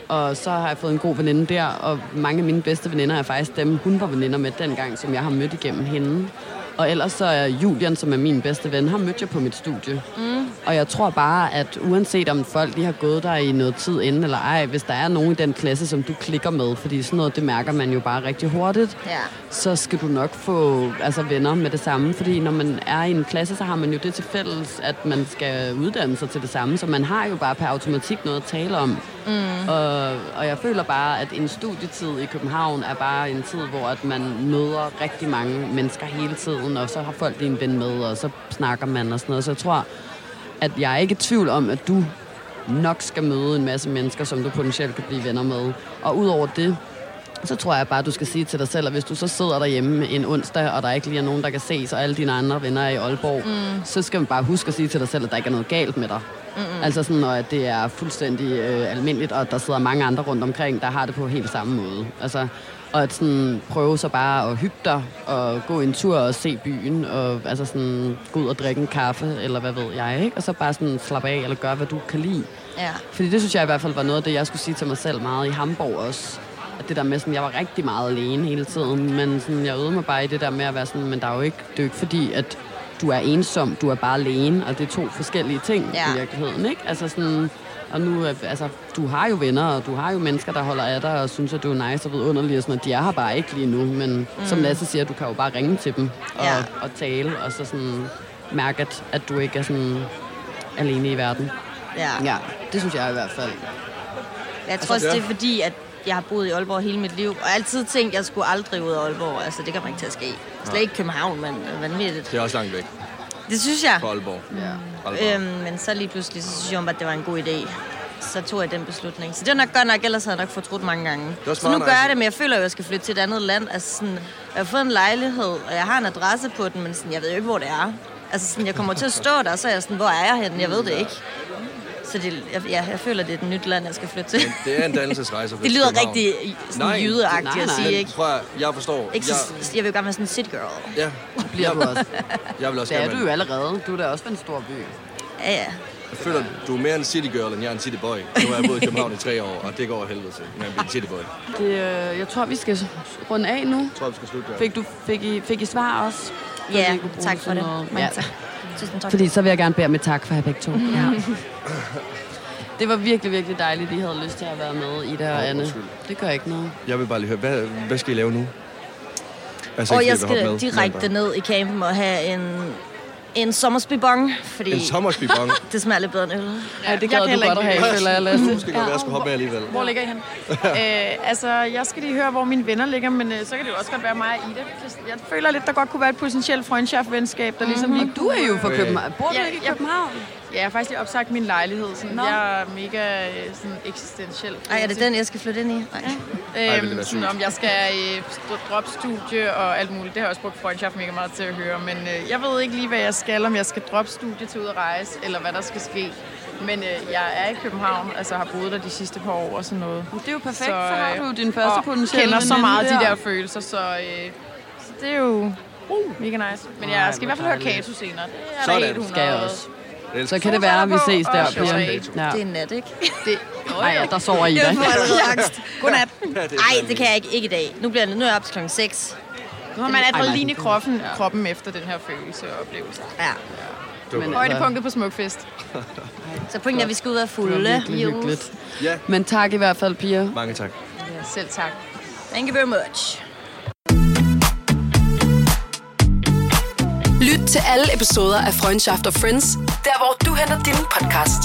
og så har jeg fået en god veninde der, og mange af mine bedste veninder er faktisk dem, hun var veninder med dengang, som jeg har mødt igennem hende. Og ellers så er Julian, som er min bedste ven, har mødt jeg på mit studie. Mm. Og jeg tror bare, at uanset om folk lige har gået der i noget tid inden eller ej, hvis der er nogen i den klasse, som du klikker med, fordi sådan noget, det mærker man jo bare rigtig hurtigt, Ja. så skal du nok få altså, venner med det samme. Fordi når man er i en klasse, så har man jo det til fælles, at man skal uddanne sig til det samme. Så man har jo bare per automatik noget at tale om. Mm. Og, og jeg føler bare, at en studietid i København er bare en tid, hvor at man møder rigtig mange mennesker hele tiden, og så har folk en ven med, og så snakker man og sådan noget. Så jeg tror, at jeg er ikke i tvivl om, at du nok skal møde en masse mennesker, som du potentielt kan blive venner med. Og udover det, så tror jeg bare, at du skal sige til dig selv, at hvis du så sidder derhjemme en onsdag, og der ikke lige er nogen, der kan ses, og alle dine andre venner er i Aalborg, mm. så skal man bare huske at sige til dig selv, at der ikke er noget galt med dig. Mm-hmm. Altså sådan, og at det er fuldstændig øh, almindeligt, og der sidder mange andre rundt omkring, der har det på helt samme måde. Altså, og at sådan, prøve så bare at hygge dig, og gå en tur og se byen, og altså sådan, gå ud og drikke en kaffe, eller hvad ved jeg, ikke? Og så bare sådan slappe af, eller gøre, hvad du kan lide. Ja. Fordi det synes jeg i hvert fald var noget af det, jeg skulle sige til mig selv meget i Hamburg også. At det der med sådan, jeg var rigtig meget alene hele tiden, men sådan, jeg øvede mig bare i det der med at være sådan, men der er jo ikke, det er jo ikke fordi, at du er ensom, du er bare alene, og det er to forskellige ting Ja. i virkeligheden, ikke? Altså sådan, og nu, er- altså, du har jo venner, og du har jo mennesker, der holder af dig, og synes, at du er nice og vidunderlig, og sådan, og de er her bare ikke lige nu, men mm. som Lasse siger, du kan jo bare ringe til dem og, Ja. og tale, og så sådan mærke, at, at du ikke er sådan alene i verden. ja. Ja, det synes jeg i hvert fald. Jeg tror også, det er fordi, at jeg har boet i Aalborg hele mit liv, og altid tænkt, at jeg skulle aldrig ud af Aalborg. Altså, det kommer ikke til at ske. Slet ikke København, men øh, vanvittigt. Det er også langt væk Det synes jeg. Aalborg. Ja. Aalborg. Øhm, men så lige pludselig, så synes jeg, at det var en god idé. Så tog jeg den beslutning. Så det var nok godt nok, ellers havde jeg nok fortrudt mange gange. Så nu gør jeg nice. det, men jeg føler jo, at jeg skal flytte til et andet land. Altså sådan, jeg har fået en lejlighed, og jeg har en adresse på den, men sådan, jeg ved jo ikke, hvor det er. Altså sådan, jeg kommer til at stå der, så er jeg sådan, hvor er jeg henne? Jeg ved det ikke. Så det, jeg, ja, jeg føler, det er et nyt land, jeg skal flytte til. Men det er en dannelsesrejse. Det lyder København. rigtig sådan Nej, jydeagtigt nej, at sige, ikke? prøv at, jeg forstår. ikke så, jeg, jeg vil jo gerne være sådan en city girl. ja, Bliver du også. *laughs* jeg vil også Det er du jo allerede. Du er da også en stor by. Ja, ja. Jeg føler, du er mere en city girl, end jeg er en city boy. Nu har jeg boet i København i tre år, og det går helvede til, men jeg bliver en city boy. Det, øh, jeg tror, vi skal runde af nu. Jeg tror, vi skal slutte der. Fik, du, fik, I, fik I svar også? Så Ja, tak for det. noget- Mange Ja. tak. Tusind tak. Fordi så vil jeg gerne bære med tak for jer begge to. Ja. *laughs* Det var virkelig, virkelig dejligt, at I havde lyst til at være med, Ida og Åh, Anne. Det gør ikke noget. Jeg vil bare lige høre, hvad, hvad skal I lave nu? Altså, Og jeg skal direkte ned i campen og have en, en sommersbibong, fordi En sommerspibong. *laughs* det smager lidt bedre end øl. Ej, det jeg gad kan du godt at have, føler jeg, Lasse. Måske godt være, jeg skulle hoppe med alligevel. Hvor ligger I hen? *laughs* øh, altså, jeg skal lige høre, hvor mine venner ligger, men øh, så kan det jo også godt være mig og Ida. Jeg føler lidt, der godt kunne være et potentielt freundschaft-venskab, der ligesom lige... Du er jo fra København. Bor du Ja, ikke i ja. København? Ja, jeg har faktisk lige opsagt min lejlighed. Sådan, Nå. jeg er mega øh, sådan, eksistentiel. Ej, er det den, jeg skal flytte ind i? Nej. Ej, det Øhm, sådan, om jeg skal øh, droppe studie og alt muligt. Det har jeg også brugt Freundschaft mega meget til at høre. Men øh, jeg ved ikke lige, hvad jeg skal. Om jeg skal droppe studie til ud at rejse, eller hvad der skal ske. Men øh, jeg er i København, altså har boet der de sidste par år og sådan noget. Det er jo perfekt, så, har du din første og potentielle kender så meget de der. der følelser, så, øh, så det er jo uh, mega nice. Men jeg skal i hvert fald høre. Kato senere. Det er Sådan. der helt 100. Skal jeg også. Så kan det være, at vi ses der. Ja. Det er nat, ikke? *laughs* Det, Ej, ja, der sover I da. Jeg får allerede angst. Godnat. Ja, det Nej, fandme det kan jeg ikke, ikke i dag. Nu bliver jeg nu er jeg op til klokken 6. Nu har man Ej, adrenalin i kroppen, kroppen efter den her følelse og oplevelse. Ja. Men, altså, Højdepunktet på Smukfest. *laughs* Så pointen er, at vi skal ud og det var fulde. Ja, Men tak i hvert fald, Pia. mange tak. Ja, selv tak. Thank you very much. Lyt til alle episoder af Freundschaft og Friends, der hvor du henter din podcast.